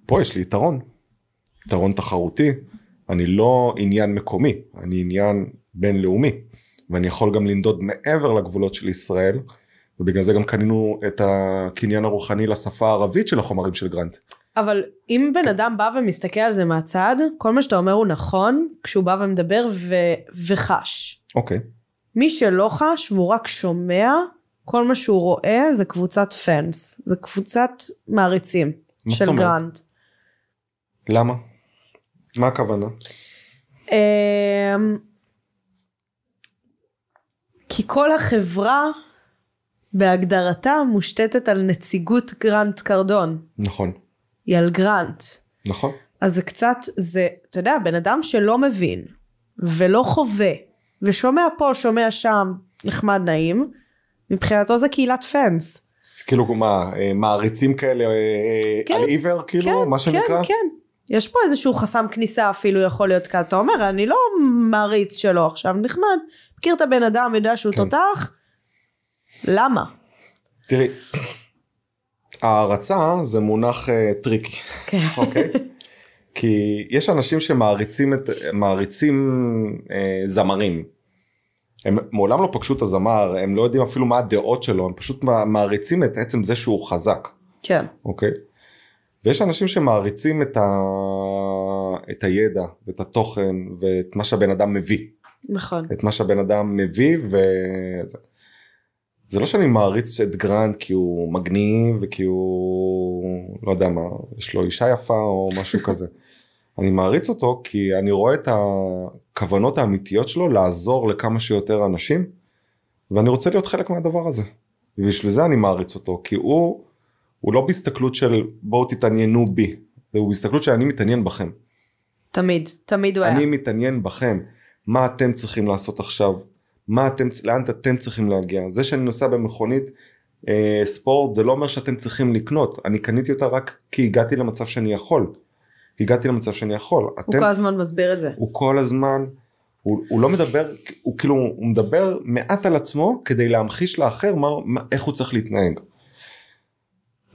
פה יש לי יתרון, יתרון תחרותי, אני לא עניין מקומי, אני עניין בינלאומי, ואני יכול גם לנדוד מעבר לגבולות של ישראל, ובגלל זה גם קנינו את הקניין הרוחני לשפה הערבית של החומרים של גרנט. אבל אם בן אדם בא ומסתכל על זה מהצד, כל מה שאתה אומר הוא נכון, כשהוא בא ומדבר ו... וחש. אוקיי, מי שלא חש והוא רק שומע, כל מה שהוא רואה זה קבוצת פאנס. זה קבוצת מעריצים של אומרת? גרנט. למה? מה הכוונה? כי כל החברה בהגדרתה מושתתת על נציגות גרנט קרדון. נכון, היא על גרנט. נכון, אז זה קצת, זה, אתה יודע, בן אדם שלא מבין ולא חווה ושומע פה, שומע שם, נחמד נעים, מבחינתו זה קהילת פאנס. זה כאילו מה, אה, מעריצים כאלה אה, כן, על עיוור, כאילו, מה שנקרא? כן, כן. יש פה איזשהו חסם כניסה אפילו יכול להיות כאן. אתה אומר, אני לא מעריץ שלו עכשיו, נחמד. מכיר את הבן אדם, יודע שהוא כן. תותח, למה? תראי, הערצה זה מונח אה, tricky, כן. אוקיי? כי יש אנשים שמעריצים את, מעריצים אה, זמרים. הם מעולם לא פגשו את הזמר, הם לא יודעים אפילו מה הדעות שלו, הם פשוט מעריצים את עצם זה שהוא חזק, כן. אוקיי? ויש אנשים שמעריצים את, ה... את הידע ואת התוכן ואת מה שהבן אדם מביא. נכון. את מה שהבן אדם מביא וזה. זה לא שאני מעריץ את גרנד כי הוא מגניב וכי הוא לא יודע מה יש לו אישה יפה או משהו כזה. אני מעריץ אותו כי אני רואה את הכוונות האמיתיות שלו לעזור לכמה שיותר אנשים ואני רוצה להיות חלק מהדבר הזה. ובשביל זה אני מעריץ אותו כי הוא הוא לא בהסתכלות של בואו תתעניינו בי הוא בהסתכלות שאני מתעניין בכם. תמיד, תמיד הוא היה. אני מתעניין בכם, מה אתם צריכים לעשות עכשיו, מה אתם, לאן אתם צריכים להגיע. זה שאני נוסע במכונית אה, ספורט זה לא אומר שאתם צריכים לקנות, אני קניתי אותה רק כי הגעתי למצב שאני יכול. הגעתי למצב שאני יכול. הוא אתם, כל הזמן מסביר את זה. הוא כל הזמן, הוא, הוא לא מדבר, הוא כאילו, הוא מדבר מעט על עצמו כדי להמחיש לאחר מה, מה, איך הוא צריך להתנהג.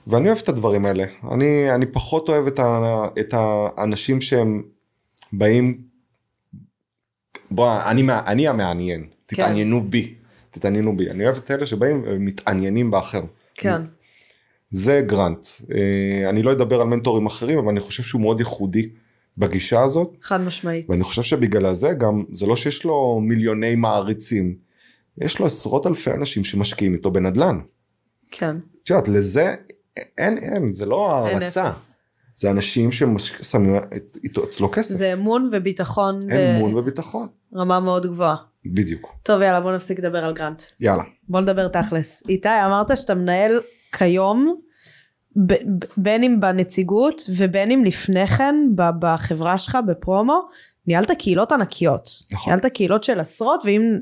ואני אוהב את הדברים האלה, אני, אני פחות אוהב את, ה, את האנשים שהם באים, בוא, אני, אני המעניין, תתעניינו בי, תתעניינו בי, אני אוהב את אלה שבאים ומתעניינים באחר. כן. זה גרנט, אה, אני לא אדבר על מנטורים אחרים, אבל אני חושב שהוא מאוד ייחודי בגישה הזאת. חד משמעית. ואני חושב שבגלל זה גם זה לא שיש לו מיליוני מעריצים יש לו עשרות אלפי אנשים שמשקיעים איתו בנדלן. כן. את יודעת לזה אין אין זה לא אין הערצה אפס. זה אנשים ששמים איתו אצלו כסף זה אמון וביטחון אמון וביטחון ברמה מאוד גבוהה. בדיוק טוב יאללה בוא נפסיק לדבר על גרנט. יאללה בוא נדבר תכלס. איתי אמרת שאתה מנהל כיום ב- בין אם בנציגות ובין אם לפני כן בחברה שלך בפרומו ניהלת קהילות ענקיות. נכון. ניהלת קהילות של עשרות ואם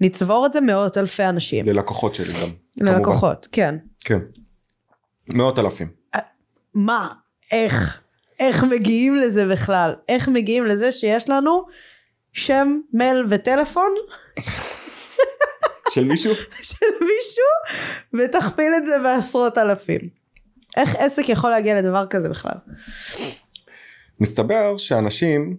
נצבור את זה מאות אלפי אנשים. ללקוחות שלי גם כמובן. ללקוחות כן. כן מאות אלפים מה איך איך מגיעים לזה בכלל איך מגיעים לזה שיש לנו שם מייל וטלפון של מישהו? של מישהו, ותכפיל את זה בעשרות אלפים. איך עסק יכול להגיע לדבר כזה בכלל? מסתבר שאנשים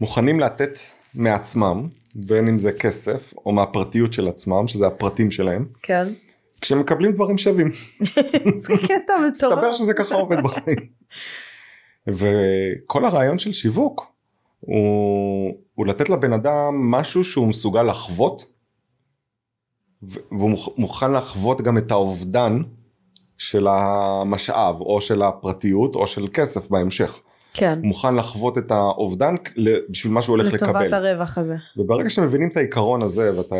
מוכנים לתת מעצמם, בין אם זה כסף או מהפרטיות של עצמם, שזה הפרטים שלהם, כן. כשהם מקבלים דברים שווים. זה קטע מטורף. מסתבר שזה ככה עובד בחיים. וכל הרעיון של שיווק הוא, הוא לתת לבן אדם משהו שהוא מסוגל לחוות, והוא מוכ- מוכן לחוות גם את האובדן של המשאב, או של הפרטיות, או של כסף בהמשך. כן. הוא מוכן לחוות את האובדן בשביל מה שהוא הולך לטובת לקבל. הרווח הזה. וברגע שמבינים את העיקרון הזה ואתה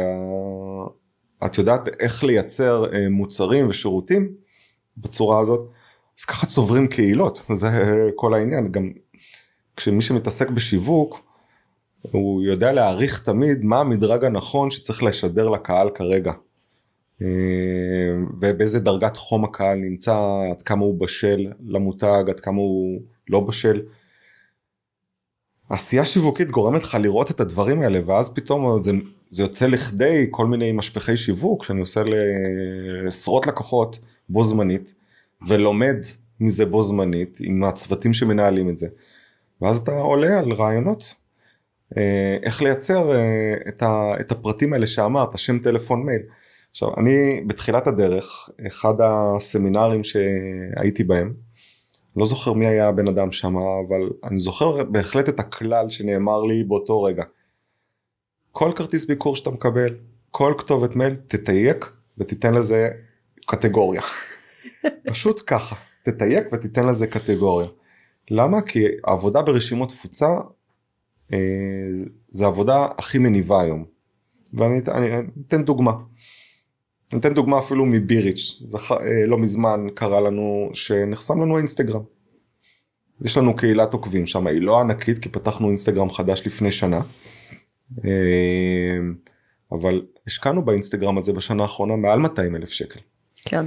את יודעת איך לייצר אה, מוצרים ושירותים בצורה הזאת אז ככה צוברים קהילות זה כל העניין גם כשמי שמתעסק בשיווק הוא יודע להעריך תמיד מה המדרג הנכון שצריך לשדר לקהל כרגע. אה, ובאיזה דרגת חום הקהל נמצא עד כמה הוא בשל למותג עד כמה הוא לא בשל. עשייה שיווקית גורמת לך לראות את הדברים האלה ואז פתאום זה, זה יוצא לכדי כל מיני משפחי שיווק שאני עושה לעשרות לקוחות בו זמנית ולומד מזה בו זמנית עם הצוותים שמנהלים את זה ואז אתה עולה על רעיונות אה, איך לייצר אה, את, ה, את הפרטים האלה שאמרת שם טלפון מייל. עכשיו אני בתחילת הדרך אחד הסמינרים שהייתי בהם לא זוכר מי היה הבן אדם שם, אבל אני זוכר בהחלט את הכלל שנאמר לי באותו רגע. כל כרטיס ביקור שאתה מקבל, כל כתובת מייל, תתייק ותיתן לזה קטגוריה. פשוט ככה, תתייק ותיתן לזה קטגוריה. למה? כי העבודה ברשימות תפוצה אה, זה העבודה הכי מניבה היום. ואני אני, אני אתן דוגמה. אני אתן דוגמה אפילו מביריץ', זכ... אה, לא מזמן קרה לנו שנחסם לנו האינסטגרם. יש לנו קהילת עוקבים שם, היא לא ענקית כי פתחנו אינסטגרם חדש לפני שנה. אה, אבל השקענו באינסטגרם הזה בשנה האחרונה מעל 200 אלף שקל. כן.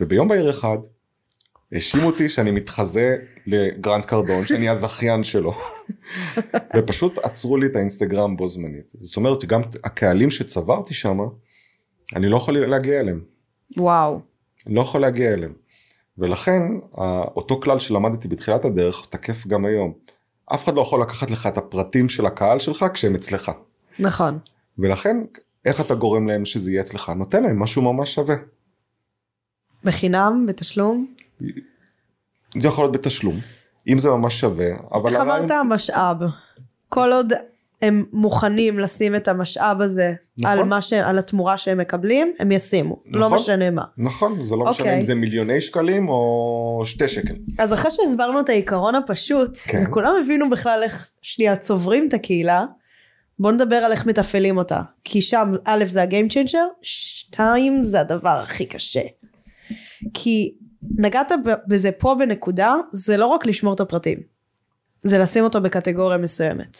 וביום בהיר אחד האשימו אותי שאני מתחזה לגרנד קרדון שאני הזכיין שלו ופשוט עצרו לי את האינסטגרם בו זמנית זאת אומרת שגם הקהלים שצברתי שם אני לא יכול להגיע אליהם וואו. לא יכול להגיע אליהם ולכן אותו כלל שלמדתי בתחילת הדרך תקף גם היום אף אחד לא יכול לקחת לך את הפרטים של הקהל שלך כשהם אצלך נכון. ולכן איך אתה גורם להם שזה יהיה אצלך נותן להם משהו ממש שווה. בחינם? בתשלום? זה יכול להיות בתשלום, אם זה ממש שווה, אבל איך הרעיון- אמרת המשאב? כל עוד הם מוכנים לשים את המשאב הזה נכון. על, מה ש... על התמורה שהם מקבלים, הם ישימו. לא נכון. משנה מה. נכון, זה לא משנה אוקיי. אם זה מיליוני שקלים או שתי שקל. אז אחרי שהסברנו את העיקרון הפשוט, כן. וכולם הבינו בכלל איך שנייה צוברים את הקהילה, בואו נדבר על איך מתפעלים אותה. כי שם, א' זה ה game changer, שתיים זה הדבר הכי קשה. כי נגעת בזה פה בנקודה, זה לא רק לשמור את הפרטים. זה לשים אותו בקטגוריה מסוימת.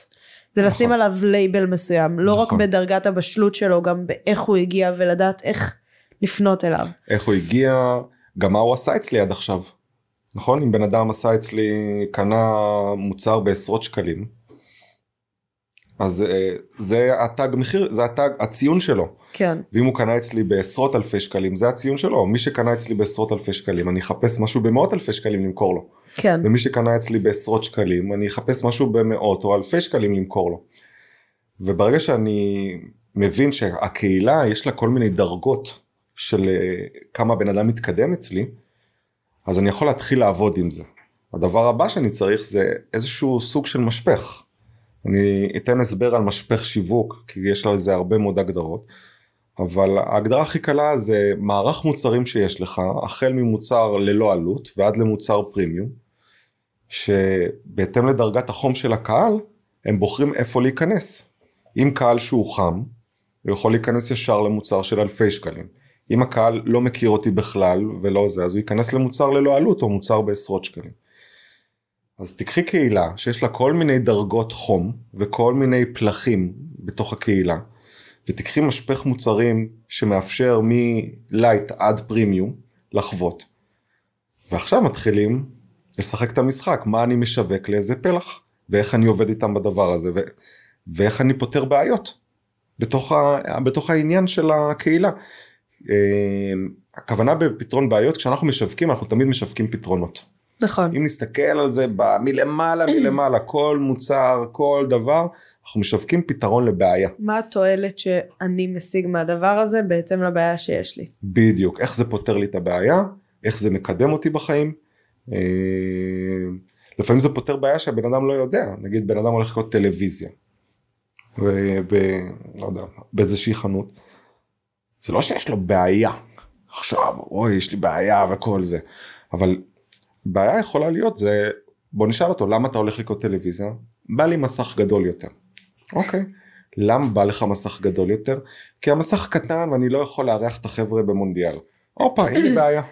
זה נכון. לשים עליו לייבל מסוים, לא רק נכון. בדרגת הבשלות שלו, גם באיך הוא הגיע ולדעת איך לפנות אליו. איך הוא הגיע, גם מה הוא עשה אצלי עד עכשיו. נכון? אם בן אדם עשה אצלי, קנה מוצר בעשרות שקלים, אז אה, זה התג מחיר, זה התג, הציון שלו. כן, ואם הוא קנה אצלי בעשרות אלפי שקלים, זה הציון שלו. מי שקנה אצלי בעשרות אלפי שקלים, אני אחפש משהו במאות אלפי שקלים למכור לו. כן, ומי שקנה אצלי בעשרות שקלים אני אחפש משהו במאות או אלפי שקלים למכור לו. וברגע שאני מבין שהקהילה יש לה כל מיני דרגות של אה, כמה בן אדם מתקדם אצלי אז אני יכול להתחיל לעבוד עם זה. הדבר הבא שאני צריך זה איזשהו סוג של משפך. אני אתן הסבר על משפך שיווק כי יש לזה הרבה מאוד הגדרות. אבל ההגדרה הכי קלה זה מערך מוצרים שיש לך החל ממוצר ללא עלות ועד למוצר פרימיום שבהתאם לדרגת החום של הקהל הם בוחרים איפה להיכנס. אם קהל שהוא חם הוא יכול להיכנס ישר למוצר של אלפי שקלים. אם הקהל לא מכיר אותי בכלל ולא זה אז הוא ייכנס למוצר ללא עלות או מוצר בעשרות שקלים. אז תקחי קהילה שיש לה כל מיני דרגות חום וכל מיני פלחים בתוך הקהילה ותקחי משפך מוצרים שמאפשר מלייט עד פרימיום לחוות. ועכשיו מתחילים לשחק את המשחק מה אני משווק לאיזה פלח ואיך אני עובד איתם בדבר הזה ו- ואיך אני פותר בעיות. בתוך, ה, בתוך העניין של הקהילה. אה, הכוונה בפתרון בעיות, כשאנחנו משווקים, אנחנו תמיד משווקים פתרונות. נכון. אם נסתכל על זה מלמעלה מלמעלה, כל מוצר, כל דבר, אנחנו משווקים פתרון לבעיה. מה התועלת שאני משיג מהדבר הזה בהתאם לבעיה שיש לי? בדיוק, איך זה פותר לי את הבעיה, איך זה מקדם אותי בחיים. אה, לפעמים זה פותר בעיה שהבן אדם לא יודע, נגיד בן אדם הולך לקרוא טלוויזיה, וב, לא יודע, באיזושהי חנות, זה לא שיש לו בעיה, עכשיו, אוי, יש לי בעיה וכל זה, אבל בעיה יכולה להיות זה, בוא נשאל אותו, למה אתה הולך לקרוא טלוויזיה? בא לי מסך גדול יותר. אוקיי. למה בא לך מסך גדול יותר? כי המסך קטן ואני לא יכול לארח את החבר'ה במונדיאל. הופה, אין לי בעיה.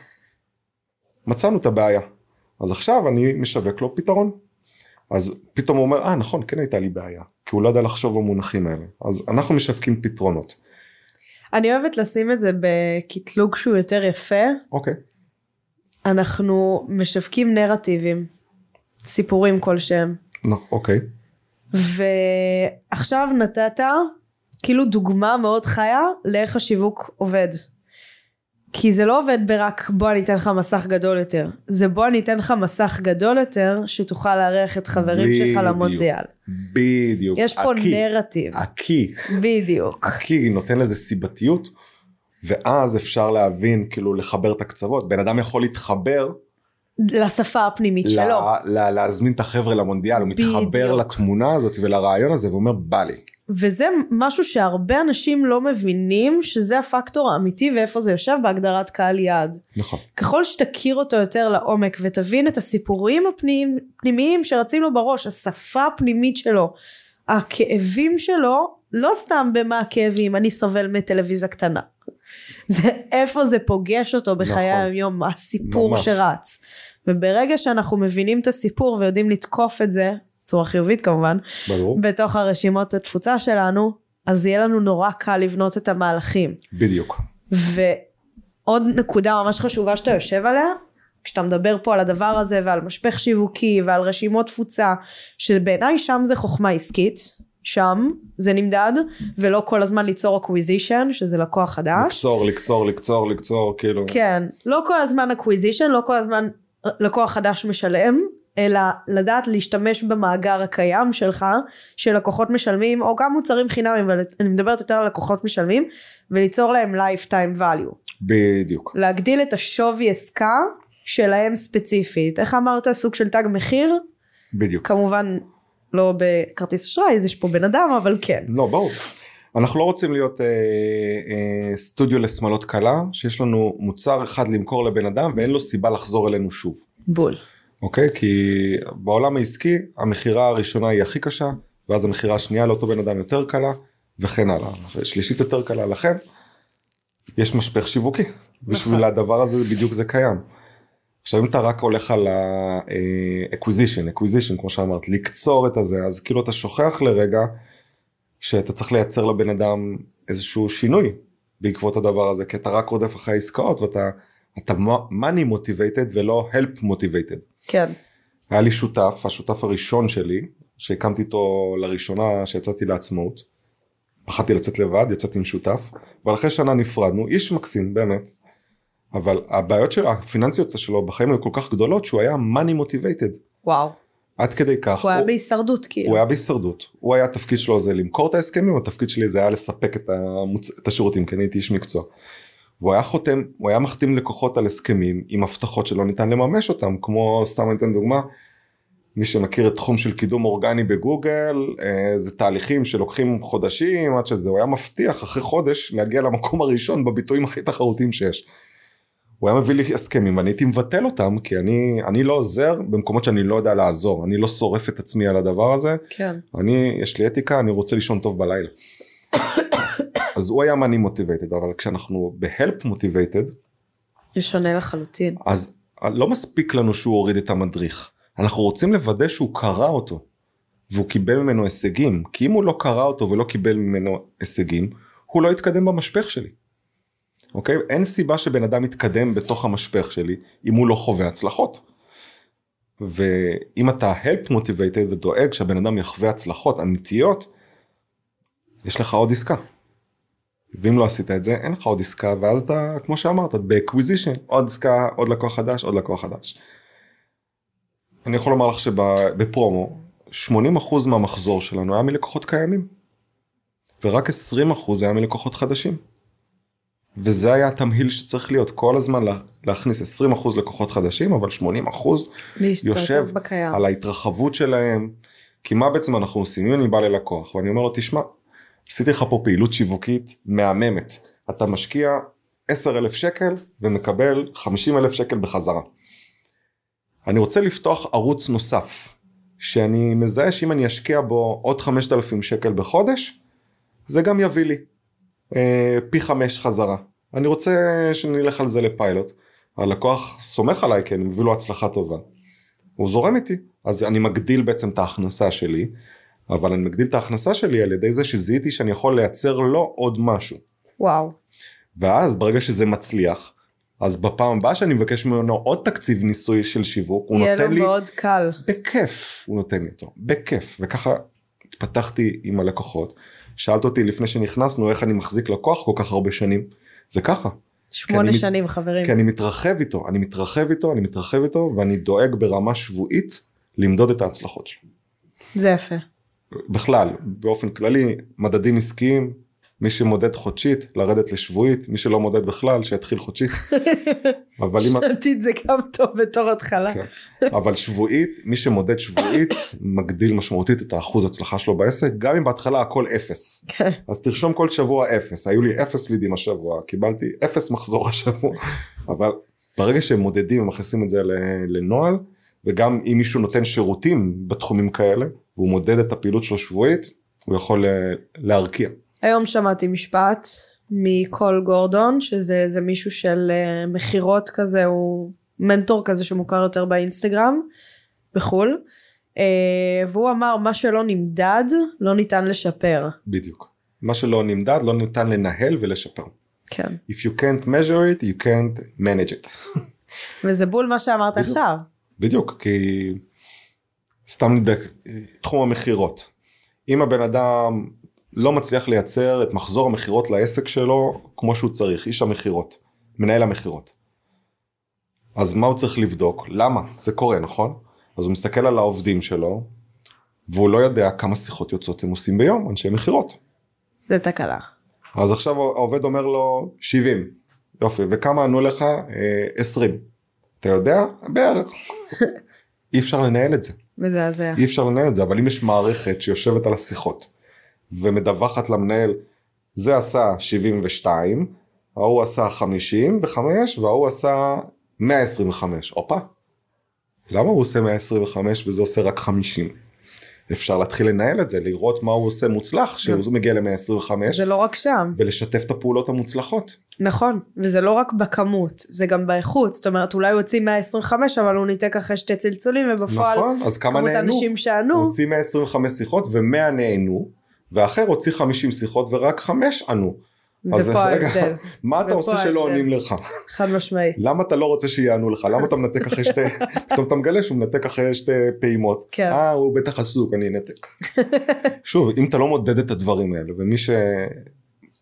מצאנו את הבעיה. אז עכשיו אני משווק לו פתרון. אז פתאום הוא אומר, אה נכון, כן הייתה לי בעיה. כי הוא לא יודע לחשוב במונחים האלה. אז אנחנו משווקים פתרונות. אני אוהבת לשים את זה בקטלוג שהוא יותר יפה. אוקיי. אנחנו משווקים נרטיבים, סיפורים כלשהם. אוקיי. ועכשיו נתת כאילו דוגמה מאוד חיה לאיך השיווק עובד. כי זה לא עובד ברק בוא אני אתן לך מסך גדול יותר. זה בוא אני אתן לך מסך גדול יותר שתוכל לארח את חברים שלך בדיוק. למונדיאל. בדיוק. יש פה הקי, נרטיב. הקי. בדיוק. הקי נותן לזה סיבתיות. ואז אפשר להבין, כאילו לחבר את הקצוות. בן אדם יכול להתחבר לשפה הפנימית שלו. ל- ל- להזמין את החבר'ה למונדיאל, הוא מתחבר בדיוק. לתמונה הזאת ולרעיון הזה ואומר בא לי. וזה משהו שהרבה אנשים לא מבינים שזה הפקטור האמיתי ואיפה זה יושב בהגדרת קהל יעד. נכון. ככל שתכיר אותו יותר לעומק ותבין את הסיפורים הפנימיים, פנימיים שרצים לו בראש, השפה הפנימית שלו, הכאבים שלו, לא סתם במה הכאבים, אני סובל מטלוויזיה קטנה. זה איפה זה פוגש אותו בחיי נכון. היום, הסיפור ממש. שרץ. וברגע שאנחנו מבינים את הסיפור ויודעים לתקוף את זה, בצורה חיובית כמובן, ברור. בתוך הרשימות התפוצה שלנו, אז יהיה לנו נורא קל לבנות את המהלכים. בדיוק. ועוד נקודה ממש חשובה שאתה יושב עליה, כשאתה מדבר פה על הדבר הזה ועל משפך שיווקי ועל רשימות תפוצה, שבעיניי שם זה חוכמה עסקית, שם זה נמדד, ולא כל הזמן ליצור acquisition, שזה לקוח חדש. לקצור, לקצור, לקצור, לקצור, כאילו. כן, לא כל הזמן acquisition, לא כל הזמן לקוח חדש משלם, אלא לדעת להשתמש במאגר הקיים שלך, של לקוחות משלמים, או גם מוצרים חינמים, אבל אני מדברת יותר על לקוחות משלמים, וליצור להם lifetime value. בדיוק. להגדיל את השווי עסקה שלהם ספציפית. איך אמרת? סוג של תג מחיר? בדיוק. כמובן לא בכרטיס אשראי, יש פה בן אדם, אבל כן. לא, ברור. אנחנו לא רוצים להיות אה, אה, סטודיו לשמאלות קלה, שיש לנו מוצר אחד למכור לבן אדם ואין לו סיבה לחזור אלינו שוב. בול. אוקיי? כי בעולם העסקי המכירה הראשונה היא הכי קשה, ואז המכירה השנייה לאותו בן אדם יותר קלה, וכן הלאה. ושלישית יותר קלה. לכן, יש משפך שיווקי. בשביל נכון. הדבר הזה בדיוק זה קיים. עכשיו אם אתה רק הולך על ה-acquisition, acquisition כמו שאמרת, לקצור את הזה, אז כאילו אתה שוכח לרגע שאתה צריך לייצר לבן אדם איזשהו שינוי בעקבות הדבר הזה, כי אתה רק רודף אחרי העסקאות ואתה אתה money motivated ולא help motivated. כן. היה לי שותף, השותף הראשון שלי, שהקמתי איתו לראשונה שיצאתי לעצמאות. פחדתי לצאת לבד, יצאתי עם שותף, אבל אחרי שנה נפרדנו, איש מקסים באמת, אבל הבעיות שלו, הפיננסיות שלו בחיים היו כל כך גדולות שהוא היה money motivated. וואו. עד כדי כך, הוא היה בהישרדות כאילו. הוא היה בהישרדות. הוא היה, התפקיד שלו זה למכור את ההסכמים, התפקיד שלי זה היה לספק את, המוצ... את השירותים, כי אני הייתי איש מקצוע. והוא היה חותם, הוא היה מחתים לקוחות על הסכמים עם הבטחות שלא ניתן לממש אותם, כמו סתם אני אתן דוגמה, מי שמכיר את תחום של קידום אורגני בגוגל, אה, זה תהליכים שלוקחים חודשים עד שזה, הוא היה מבטיח אחרי חודש להגיע למקום הראשון בביטויים הכי תחרותיים שיש. הוא היה מביא לי הסכמים ואני הייתי מבטל אותם כי אני, אני לא עוזר במקומות שאני לא יודע לעזור, אני לא שורף את עצמי על הדבר הזה, כן. אני, יש לי אתיקה, אני רוצה לישון טוב בלילה. אז הוא היה מאני מוטיבייטד, אבל כשאנחנו בהלפ מוטיבייטד, זה שונה לחלוטין. אז לא מספיק לנו שהוא הוריד את המדריך. אנחנו רוצים לוודא שהוא קרא אותו, והוא קיבל ממנו הישגים, כי אם הוא לא קרא אותו ולא קיבל ממנו הישגים, הוא לא יתקדם במשפך שלי. אוקיי? אין סיבה שבן אדם יתקדם בתוך המשפך שלי אם הוא לא חווה הצלחות. ואם אתה help motivated ודואג שהבן אדם יחווה הצלחות אמיתיות, יש לך עוד עסקה. ואם לא עשית את זה אין לך עוד עסקה ואז אתה כמו שאמרת ב acquisition עוד עסקה עוד לקוח חדש עוד לקוח חדש. אני יכול לומר לך שבפרומו 80% מהמחזור שלנו היה מלקוחות קיימים. ורק 20% היה מלקוחות חדשים. וזה היה התמהיל שצריך להיות כל הזמן להכניס 20% לקוחות חדשים אבל 80% יושב בקיים. על ההתרחבות שלהם. כי מה בעצם אנחנו עושים אם אני בא ללקוח ואני אומר לו תשמע עשיתי לך פה פעילות שיווקית מהממת אתה משקיע 10,000 שקל ומקבל 50,000 שקל בחזרה. אני רוצה לפתוח ערוץ נוסף שאני מזהה שאם אני אשקיע בו עוד 5,000 שקל בחודש זה גם יביא לי אה, פי חמש חזרה. אני רוצה שנלך על זה לפיילוט. הלקוח סומך עליי כי אני מביא לו הצלחה טובה. הוא זורם איתי אז אני מגדיל בעצם את ההכנסה שלי אבל אני מגדיל את ההכנסה שלי על ידי זה שזיהיתי שאני יכול לייצר לו עוד משהו. וואו. ואז ברגע שזה מצליח אז בפעם הבאה שאני מבקש ממנו עוד תקציב ניסוי של שיווק הוא נותן לי... יהיה לו מאוד קל. בכיף הוא נותן לי אותו בכיף וככה פתחתי עם הלקוחות שאלת אותי לפני שנכנסנו איך אני מחזיק לקוח כל כך הרבה שנים זה ככה. שמונה שנים חברים. כי אני מתרחב איתו אני מתרחב איתו אני מתרחב איתו ואני דואג ברמה שבועית למדוד את ההצלחות שלו. זה יפה. בכלל באופן כללי מדדים עסקיים מי שמודד חודשית לרדת לשבועית מי שלא מודד בכלל שיתחיל חודשית. אבל אם... שנתית זה גם טוב בתור התחלה. כן. אבל שבועית מי שמודד שבועית מגדיל משמעותית את האחוז הצלחה שלו בעסק גם אם בהתחלה הכל אפס. כן. אז תרשום כל שבוע אפס היו לי אפס לידים השבוע קיבלתי אפס מחזור השבוע אבל ברגע שהם מודדים ומכניסים את זה לנוהל וגם אם מישהו נותן שירותים בתחומים כאלה והוא מודד את הפעילות שלו שבועית הוא יכול להרקיע. היום שמעתי משפט מקול גורדון שזה מישהו של uh, מכירות כזה הוא מנטור כזה שמוכר יותר באינסטגרם בחו"ל uh, והוא אמר מה שלא נמדד לא ניתן לשפר. בדיוק. מה שלא נמדד לא ניתן לנהל ולשפר. כן. If you can't measure it you can't manage it. וזה בול מה שאמרת בדיוק. עכשיו. בדיוק כי סתם בתחום המכירות. אם הבן אדם לא מצליח לייצר את מחזור המכירות לעסק שלו כמו שהוא צריך, איש המכירות, מנהל המכירות. אז מה הוא צריך לבדוק? למה? זה קורה, נכון? אז הוא מסתכל על העובדים שלו, והוא לא יודע כמה שיחות יוצאות הם עושים ביום, אנשי מכירות. זה תקלה. אז עכשיו העובד אומר לו 70, יופי, וכמה ענו לך? 20. אתה יודע? בערך. אי אפשר לנהל את זה. מזעזע. אי אפשר לנהל את זה, אבל אם יש מערכת שיושבת על השיחות, ומדווחת למנהל זה עשה 72 ההוא עשה 55 וההוא עשה 125 הופה למה הוא עושה 125 וזה עושה רק 50 אפשר להתחיל לנהל את זה לראות מה הוא עושה מוצלח שהוא מגיע ל-125 זה לא רק שם. ולשתף את הפעולות המוצלחות. נכון וזה לא רק בכמות זה גם באיכות. זאת אומרת אולי הוא הוציא 125 אבל הוא ניתק אחרי שתי צלצולים ובפועל נכון אז כמה כמות נהנו? אנשים שענו. הוא הוציא 125 שיחות ו100 נהנו ואחר הוציא 50 שיחות ורק 5 ענו. אז רגע, ההבדל מה אתה עושה שלא ההבדל. עונים לך? חד משמעית למה אתה לא רוצה שיענו לך? למה אתה מנתק אחרי שתי... פתאום אתה מגלה שהוא מנתק אחרי שתי פעימות. כן. אה, הוא בטח עסוק, אני אנתק. שוב, אם אתה לא מודד את הדברים האלה, ומי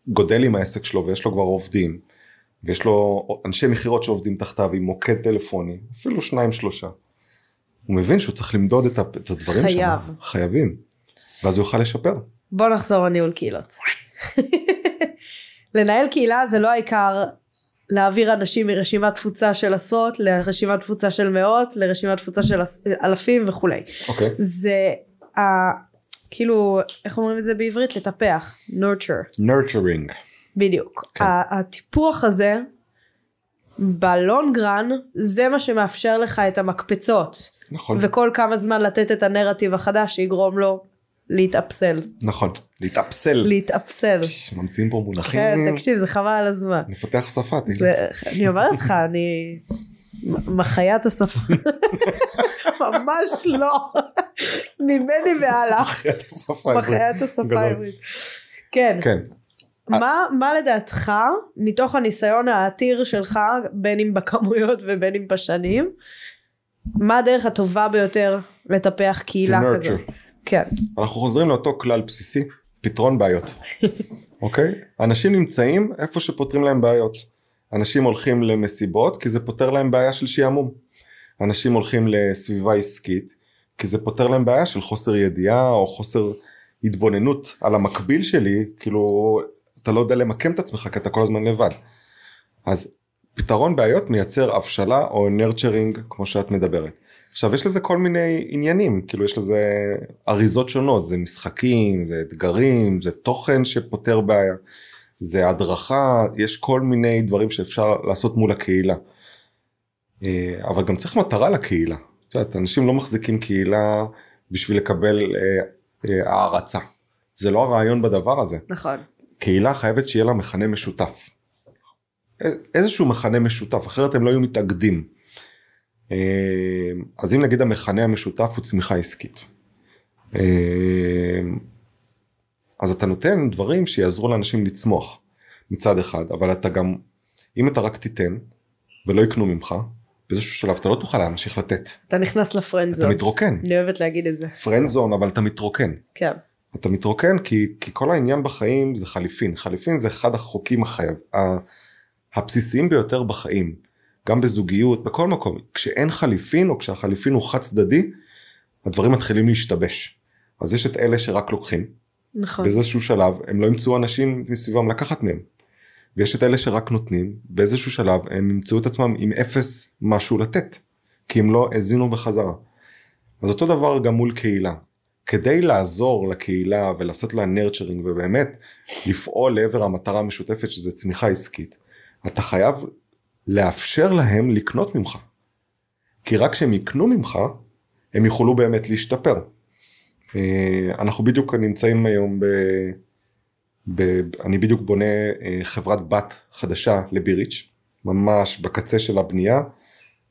שגודל עם העסק שלו ויש לו כבר עובדים, ויש לו אנשי מכירות שעובדים תחתיו עם מוקד טלפוני, אפילו שניים שלושה, הוא מבין שהוא צריך למדוד את הדברים שם. חייב. חייבים. ואז הוא יוכל לשפר. בוא נחזור לניהול קהילות. לנהל קהילה זה לא העיקר להעביר אנשים מרשימת תפוצה של עשרות לרשימת תפוצה של מאות לרשימת תפוצה של אלפים וכולי. אוקיי. זה ה... כאילו איך אומרים את זה בעברית? לטפח. nurture. nurturing. בדיוק. כן. ה- הטיפוח הזה בלונגרן זה מה שמאפשר לך את המקפצות נכון. וכל כמה זמן לתת את הנרטיב החדש שיגרום לו להתאפסל. נכון. להתאפסל. להתאפסל. ממציאים פה מונחים. כן, תקשיב, זה חבל על הזמן. נפתח שפה. זה- אני אומרת לך, אני מחיית השפה. ממש לא. ממני והלאה. מחיית השפה העברית. מחיית השפה. העברית. כן. כן. מה, מה לדעתך, מתוך הניסיון העתיר שלך, בין אם בכמויות ובין אם בשנים, מה הדרך הטובה ביותר לטפח קהילה. כזאת? כן. אנחנו חוזרים לאותו כלל בסיסי, פתרון בעיות. אוקיי? אנשים נמצאים איפה שפותרים להם בעיות. אנשים הולכים למסיבות כי זה פותר להם בעיה של שעמום. אנשים הולכים לסביבה עסקית כי זה פותר להם בעיה של חוסר ידיעה או חוסר התבוננות על המקביל שלי, כאילו אתה לא יודע למקם את עצמך כי אתה כל הזמן לבד. אז פתרון בעיות מייצר הבשלה או נרצ'רינג כמו שאת מדברת. עכשיו יש לזה כל מיני עניינים כאילו יש לזה אריזות שונות זה משחקים זה אתגרים זה תוכן שפותר בעיה זה הדרכה יש כל מיני דברים שאפשר לעשות מול הקהילה. אה, אבל גם צריך מטרה לקהילה. את יודעת, אנשים לא מחזיקים קהילה בשביל לקבל אה, אה, הערצה. זה לא הרעיון בדבר הזה. נכון. קהילה חייבת שיהיה לה מכנה משותף. איזשהו מכנה משותף אחרת הם לא היו מתאגדים. אה, אז אם נגיד המכנה המשותף הוא צמיחה עסקית. אה, אז אתה נותן דברים שיעזרו לאנשים לצמוח מצד אחד אבל אתה גם אם אתה רק תיתן ולא יקנו ממך באיזשהו שלב אתה לא תוכל להמשיך לתת. אתה נכנס לפרנד זון. אתה מתרוקן. אני אוהבת להגיד את זה. פרנד זון אבל אתה מתרוקן. כן. אתה מתרוקן כי, כי כל העניין בחיים זה חליפין. חליפין זה אחד החוקים החייב, הבסיסיים ביותר בחיים. גם בזוגיות, בכל מקום. כשאין חליפין או כשהחליפין הוא חד צדדי, הדברים מתחילים להשתבש. אז יש את אלה שרק לוקחים. נכון. באיזשהו שלב הם לא ימצאו אנשים מסביבם לקחת מהם. ויש את אלה שרק נותנים, באיזשהו שלב הם ימצאו את עצמם עם אפס משהו לתת. כי הם לא האזינו בחזרה. אז אותו דבר גם מול קהילה. כדי לעזור לקהילה ולעשות לה נרצ'רינג ובאמת לפעול לעבר המטרה המשותפת שזה צמיחה עסקית, אתה חייב לאפשר להם לקנות ממך. כי רק כשהם יקנו ממך, הם יוכלו באמת להשתפר. אה, אנחנו בדיוק נמצאים היום ב... ב... אני בדיוק בונה אה, חברת בת חדשה לביריץ', ממש בקצה של הבנייה.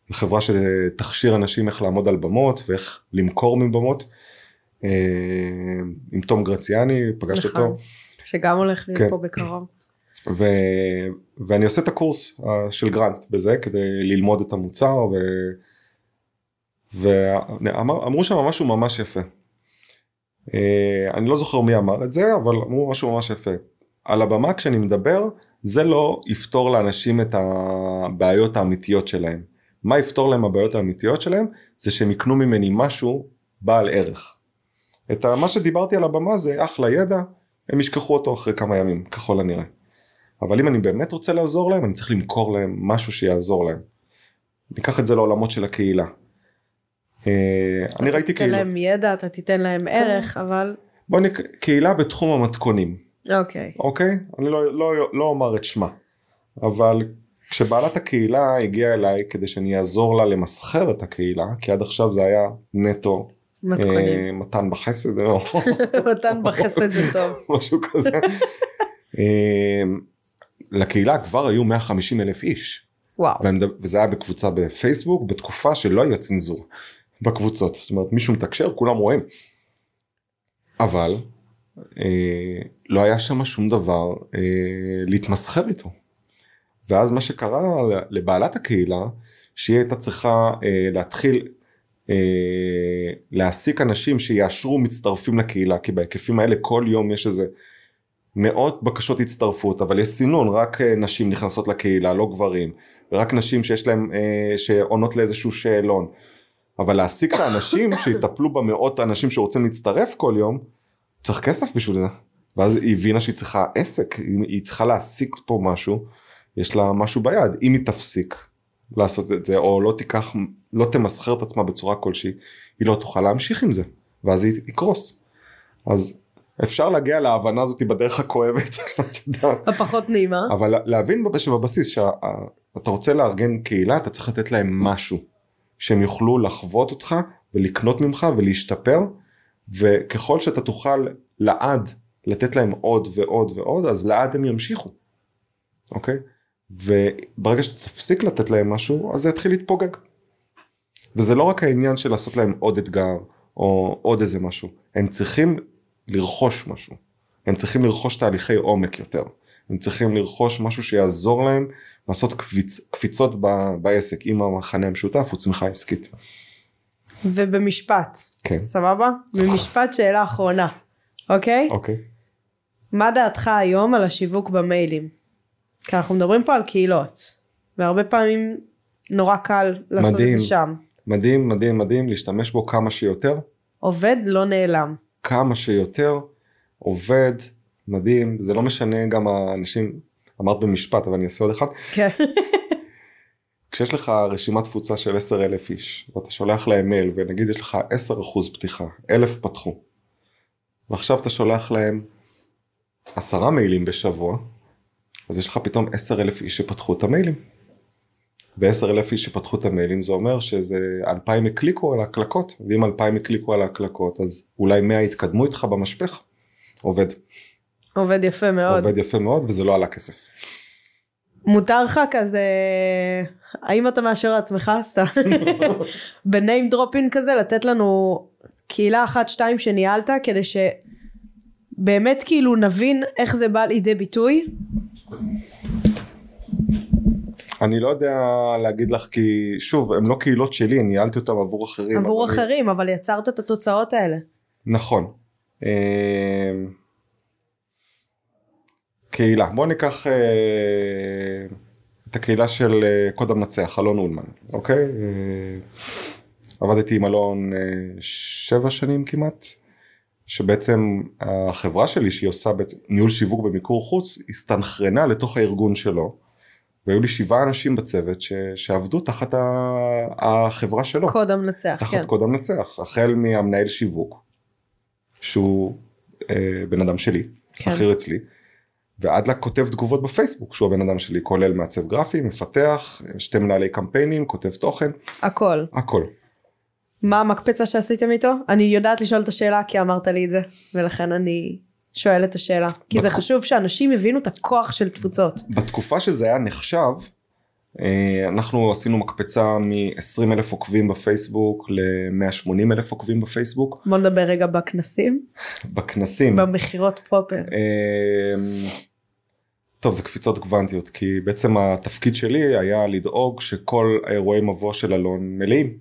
זו חברה שתכשיר אנשים איך לעמוד על במות ואיך למכור מבמות. אה, עם תום גרציאני, פגשת נכון. אותו. שגם הולך להיות כן. פה בקרוב. ו... ואני עושה את הקורס uh, של גרנט בזה כדי ללמוד את המוצר ו... ואמרו שם משהו ממש יפה. Uh, אני לא זוכר מי אמר את זה אבל אמרו משהו ממש יפה. על הבמה כשאני מדבר זה לא יפתור לאנשים את הבעיות האמיתיות שלהם. מה יפתור להם הבעיות האמיתיות שלהם זה שהם יקנו ממני משהו בעל ערך. את מה שדיברתי על הבמה זה אחלה ידע הם ישכחו אותו אחרי כמה ימים ככל הנראה. אבל אם אני באמת רוצה לעזור להם אני צריך למכור להם משהו שיעזור להם. ניקח את זה לעולמות של הקהילה. אה, אני ראיתי תיתן קהילות, להם ידע, אתה תיתן להם ערך, אבל... בוא נק... קהילה בתחום המתכונים, אוקיי. אוקיי? אני לא, לא, לא אומר את שמה, אבל כשבעלת הקהילה הגיעה אליי כדי שאני אעזור לה למסחר את הקהילה, כי עד עכשיו זה היה נטו מתכונים. אה, מתן בחסד, מתן בחסד זה טוב. משהו כזה. לקהילה כבר היו 150 אלף איש. וואו. וזה היה בקבוצה בפייסבוק בתקופה שלא היה צנזור בקבוצות זאת אומרת מישהו מתקשר כולם רואים. אבל אה, לא היה שם שום דבר אה, להתמסחר איתו. ואז מה שקרה לבעלת הקהילה שהיא הייתה צריכה אה, להתחיל אה, להעסיק אנשים שיאשרו מצטרפים לקהילה כי בהיקפים האלה כל יום יש איזה מאות בקשות הצטרפות אבל יש סינון רק אה, נשים נכנסות לקהילה לא גברים רק נשים שיש להם אה, שעונות לאיזשהו שאלון. אבל להעסיק את האנשים שיטפלו במאות האנשים שרוצים להצטרף כל יום צריך כסף בשביל זה. ואז היא הבינה שהיא צריכה עסק היא, צריכה להעסיק פה משהו יש לה משהו ביד אם היא תפסיק לעשות את זה או לא תיקח לא תמסחר את עצמה בצורה כלשהי היא לא תוכל להמשיך עם זה ואז היא יקרוס אז אפשר להגיע להבנה הזאת בדרך הכואבת את יודעת. הפחות נעימה. אבל להבין שבבסיס שאתה רוצה לארגן קהילה אתה צריך לתת להם משהו שהם יוכלו לחוות אותך ולקנות ממך ולהשתפר וככל שאתה תוכל לעד לתת להם עוד ועוד ועוד אז לעד הם ימשיכו. אוקיי? וברגע שאתה תפסיק לתת להם משהו אז זה יתחיל להתפוגג. וזה לא רק העניין של לעשות להם עוד אתגר או עוד איזה משהו הם צריכים לרכוש משהו הם צריכים לרכוש תהליכי עומק יותר הם צריכים לרכוש משהו שיעזור להם לעשות קפיצ, קפיצות ב, בעסק אם המחנה המשותף הוא צמיחה עסקית. ובמשפט. כן. סבבה? במשפט שאלה אחרונה. אוקיי? אוקיי. מה דעתך היום על השיווק במיילים? כי אנחנו מדברים פה על קהילות, והרבה פעמים נורא קל לעשות מדהים. את זה שם. מדהים, מדהים, מדהים, להשתמש בו כמה שיותר, עובד לא נעלם. כמה שיותר, עובד, מדהים, זה לא משנה גם האנשים, אמרת במשפט אבל אני אעשה עוד אחד, כן. כשיש לך רשימת תפוצה של 10 אלף איש ואתה שולח להם מייל ונגיד יש לך 10 אחוז פתיחה, אלף פתחו ועכשיו אתה שולח להם עשרה מיילים בשבוע אז יש לך פתאום 10 אלף איש שפתחו את המיילים. ו-10 אלף איש שפתחו את המיילים זה אומר שזה 2,000 הקליקו על ההקלקות ואם 2,000 הקליקו על ההקלקות אז אולי 100 יתקדמו איתך במשפך. עובד, עובד יפה מאוד. עובד יפה מאוד וזה לא עלה כסף. מותר לך כזה, האם אתה מאשר לעצמך? סתם. בניים דרופין כזה, לתת לנו קהילה אחת, שתיים שניהלת, כדי שבאמת כאילו נבין איך זה בא לידי ביטוי. אני לא יודע להגיד לך כי שוב הם לא קהילות שלי ניהלתי אותם עבור אחרים. עבור אז אני- אחרים, אבל יצרת את התוצאות האלה. נכון. אמ, קהילה בוא ניקח אה, את הקהילה של אה, קוד המנצח אלון אולמן אוקיי אה, עבדתי עם אלון אה, שבע שנים כמעט שבעצם החברה שלי שהיא עושה ניהול שיווק במיקור חוץ הסתנכרנה לתוך הארגון שלו והיו לי שבעה אנשים בצוות ש, שעבדו תחת ה, החברה שלו. קוד המנצח, תחת כן. קוד המנצח, החל מהמנהל שיווק, שהוא אה, בן אדם שלי, כן. שכיר אצלי, ועד לכותב תגובות בפייסבוק, שהוא הבן אדם שלי, כולל מעצב גרפי, מפתח, שתי מנהלי קמפיינים, כותב תוכן, הכל. הכל. מה המקפצה שעשיתם איתו? אני יודעת לשאול את השאלה כי אמרת לי את זה, ולכן אני שואלת את השאלה. כי זה חשוב שאנשים יבינו את הכוח של תפוצות. בתקופה שזה היה נחשב, אה, אנחנו עשינו מקפצה מ-20 אלף עוקבים בפייסבוק ל-180 אלף עוקבים בפייסבוק, בוא נדבר רגע בכנסים, בכנסים. במכירות פופר. אמ, טוב זה קפיצות קוונטיות כי בעצם התפקיד שלי היה לדאוג שכל האירועי מבוא של אלון מלאים.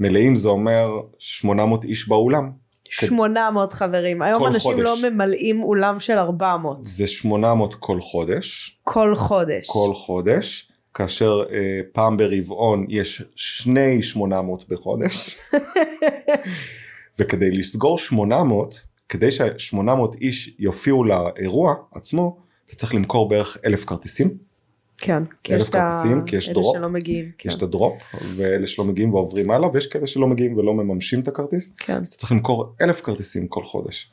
מלאים זה אומר 800 איש באולם. 800 חברים. היום אנשים חודש. לא ממלאים אולם של 400. זה 800 כל חודש, כל חודש. כל חודש, כאשר אה, פעם ברבעון יש שני 800 בחודש. וכדי לסגור 800, כדי ש-800 איש יופיעו לאירוע עצמו, אתה צריך למכור בערך אלף כרטיסים. כן. כי יש את ה- כרטיסים, כי יש אלה דרופ. שלא מגיעים. כי יש כן. את ה drop ואלה שלא מגיעים ועוברים הלאה ויש כאלה שלא מגיעים ולא מממשים את הכרטיס כן. אז אתה צריך למכור אלף כרטיסים כל חודש.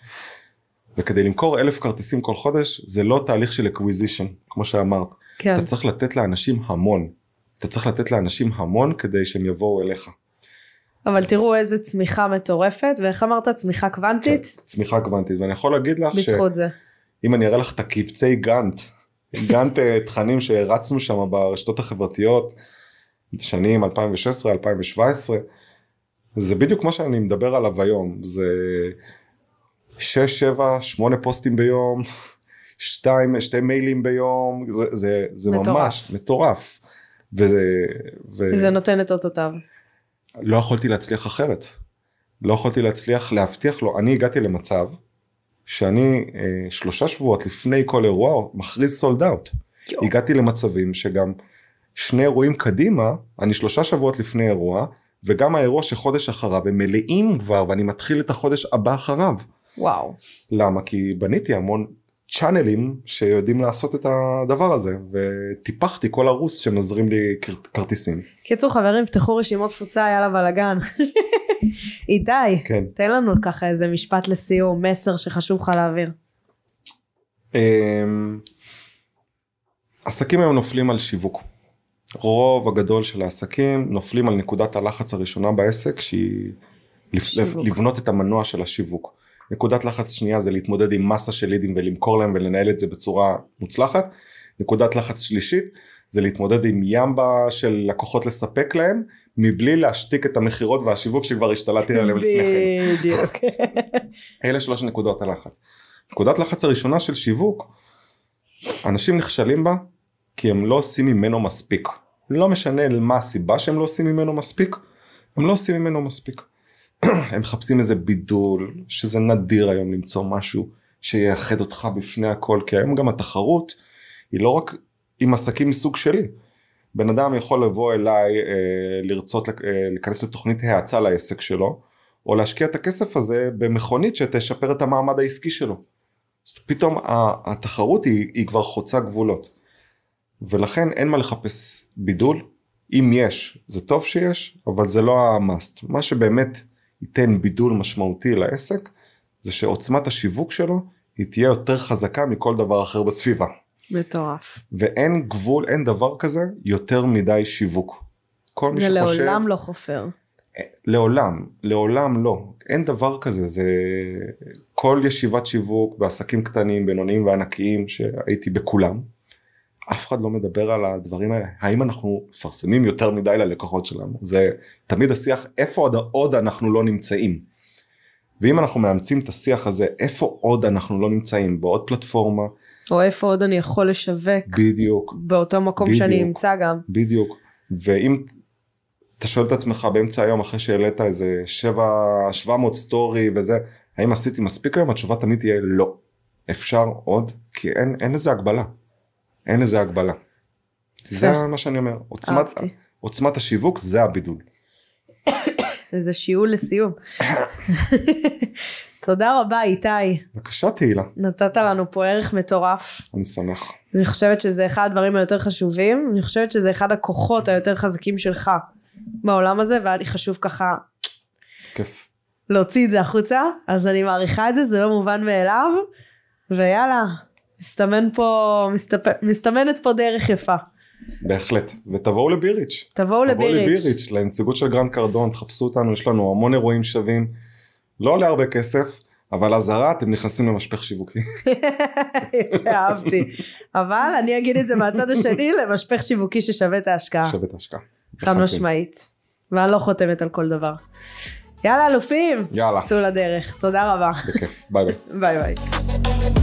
וכדי למכור אלף כרטיסים כל חודש זה לא תהליך של acquisition כמו שאמרת כן. אתה צריך לתת לאנשים המון אתה צריך לתת לאנשים המון כדי שהם יבואו אליך. אבל תראו איזה צמיחה מטורפת, ואיך אמרת? צמיחה קוונטית? צמיחה קוונטית ואני יכול להגיד לך בזכות זה. שאם אני אראה לך את הקבצי גאנט גאנט אה, תכנים שהרצנו שם ברשתות החברתיות שנים 2016 2017 זה בדיוק מה שאני מדבר עליו היום זה 6 7 8 פוסטים ביום שתיים שתי מיילים ביום זה זה, זה מטורף. ממש מטורף. ו, ו... זה נותן את אותותיו. לא יכולתי להצליח אחרת. לא יכולתי להצליח להבטיח לו, אני הגעתי למצב שאני אה, שלושה שבועות לפני כל אירוע מכריז סולד אאוט. הגעתי למצבים שגם שני אירועים קדימה, אני שלושה שבועות לפני אירוע, וגם האירוע שחודש אחריו הם מלאים כבר ואני מתחיל את החודש הבא אחריו. וואו. למה? כי בניתי המון צ'אנלים שיודעים לעשות את הדבר הזה וטיפחתי כל ערוץ שמזרים לי כר- כרטיסים. קיצור חברים, פתחו רשימות תפוצה, יאללה בלאגן. איתי, כן. תן לנו ככה איזה משפט לסיום, מסר שחשוב לך להעביר. אמ, עסקים היום נופלים על שיווק. רוב הגדול של העסקים נופלים על נקודת הלחץ הראשונה בעסק שהיא שיווק. לבנות את המנוע של השיווק. נקודת לחץ שנייה זה להתמודד עם מסה של לידים ולמכור להם ולנהל את זה בצורה מוצלחת. נקודת לחץ שלישית זה להתמודד עם ימבה של לקוחות לספק להם מבלי להשתיק את המכירות והשיווק שכבר השתלטתי עליהם לפני כן. בדיוק. אלה שלוש נקודות הלחץ. נקודת לחץ הראשונה של שיווק, אנשים נכשלים בה כי הם לא עושים ממנו מספיק. לא משנה מה הסיבה שהם לא עושים ממנו מספיק, הם לא עושים ממנו מספיק. הם מחפשים איזה בידול, שזה נדיר היום למצוא משהו שיאחד אותך בפני הכל, כי היום גם התחרות היא לא רק עם עסקים מסוג שלי. בן אדם יכול לבוא אליי אה, לרצות אה, להיכנס לתוכנית האצה לעסק שלו, או להשקיע את הכסף הזה במכונית שתשפר את המעמד העסקי שלו. אז פתאום התחרות היא, היא כבר חוצה גבולות. ולכן אין מה לחפש בידול. אם יש, זה טוב שיש, אבל זה לא המאסט. מה שבאמת ייתן בידול משמעותי לעסק, זה שעוצמת השיווק שלו היא תהיה יותר חזקה מכל דבר אחר בסביבה. מטורף. ואין גבול, אין דבר כזה יותר מדי שיווק. כל מי שחושב... זה לעולם לא חופר. לעולם, לעולם לא. אין דבר כזה, זה כל ישיבת שיווק בעסקים קטנים, בינוניים וענקיים שהייתי בכולם. אף אחד לא מדבר על הדברים האלה, האם אנחנו מפרסמים יותר מדי ללקוחות שלנו, זה תמיד השיח איפה עוד, עוד אנחנו לא נמצאים. ואם אנחנו מאמצים את השיח הזה, איפה עוד אנחנו לא נמצאים, בעוד פלטפורמה. או איפה עוד אני יכול לשווק. בדיוק. באותו מקום בדיוק, שאני אמצא גם. בדיוק. ואם אתה שואל את עצמך באמצע היום אחרי שהעלית איזה 7, 700 סטורי וזה, האם עשיתי מספיק היום? התשובה תמיד תהיה לא. אפשר עוד, כי אין, אין לזה הגבלה. אין לזה הגבלה. זה מה שאני אומר. עוצמת, עוצמת השיווק זה הבידול. איזה שיעול לסיום. תודה רבה איתי. בבקשה תהילה. נתת לנו פה ערך מטורף. אני שמח. אני חושבת שזה אחד הדברים היותר חשובים, אני חושבת שזה אחד הכוחות היותר חזקים שלך בעולם הזה, והיה לי חשוב ככה... כיף. להוציא את זה החוצה, אז אני מעריכה את זה, זה לא מובן מאליו, ויאללה, מסתמן פה, מסתפ... מסתמנת פה דרך יפה. בהחלט, ותבואו לביריץ'. תבואו לביריץ'. תבואו לביריץ', לנציגות של גרנט קרדון, תחפשו אותנו, יש לנו המון אירועים שווים, לא עולה הרבה כסף, אבל אזהרה אתם נכנסים למשפך שיווקי. אהבתי. אבל אני אגיד את זה מהצד השני, למשפך שיווקי ששווה את ההשקעה. שווה את ההשקעה. חד משמעית. ואני לא חותמת על כל דבר. יאללה אלופים. יאללה. צאו לדרך. תודה רבה. בכיף. ביי ביי. ביי ביי.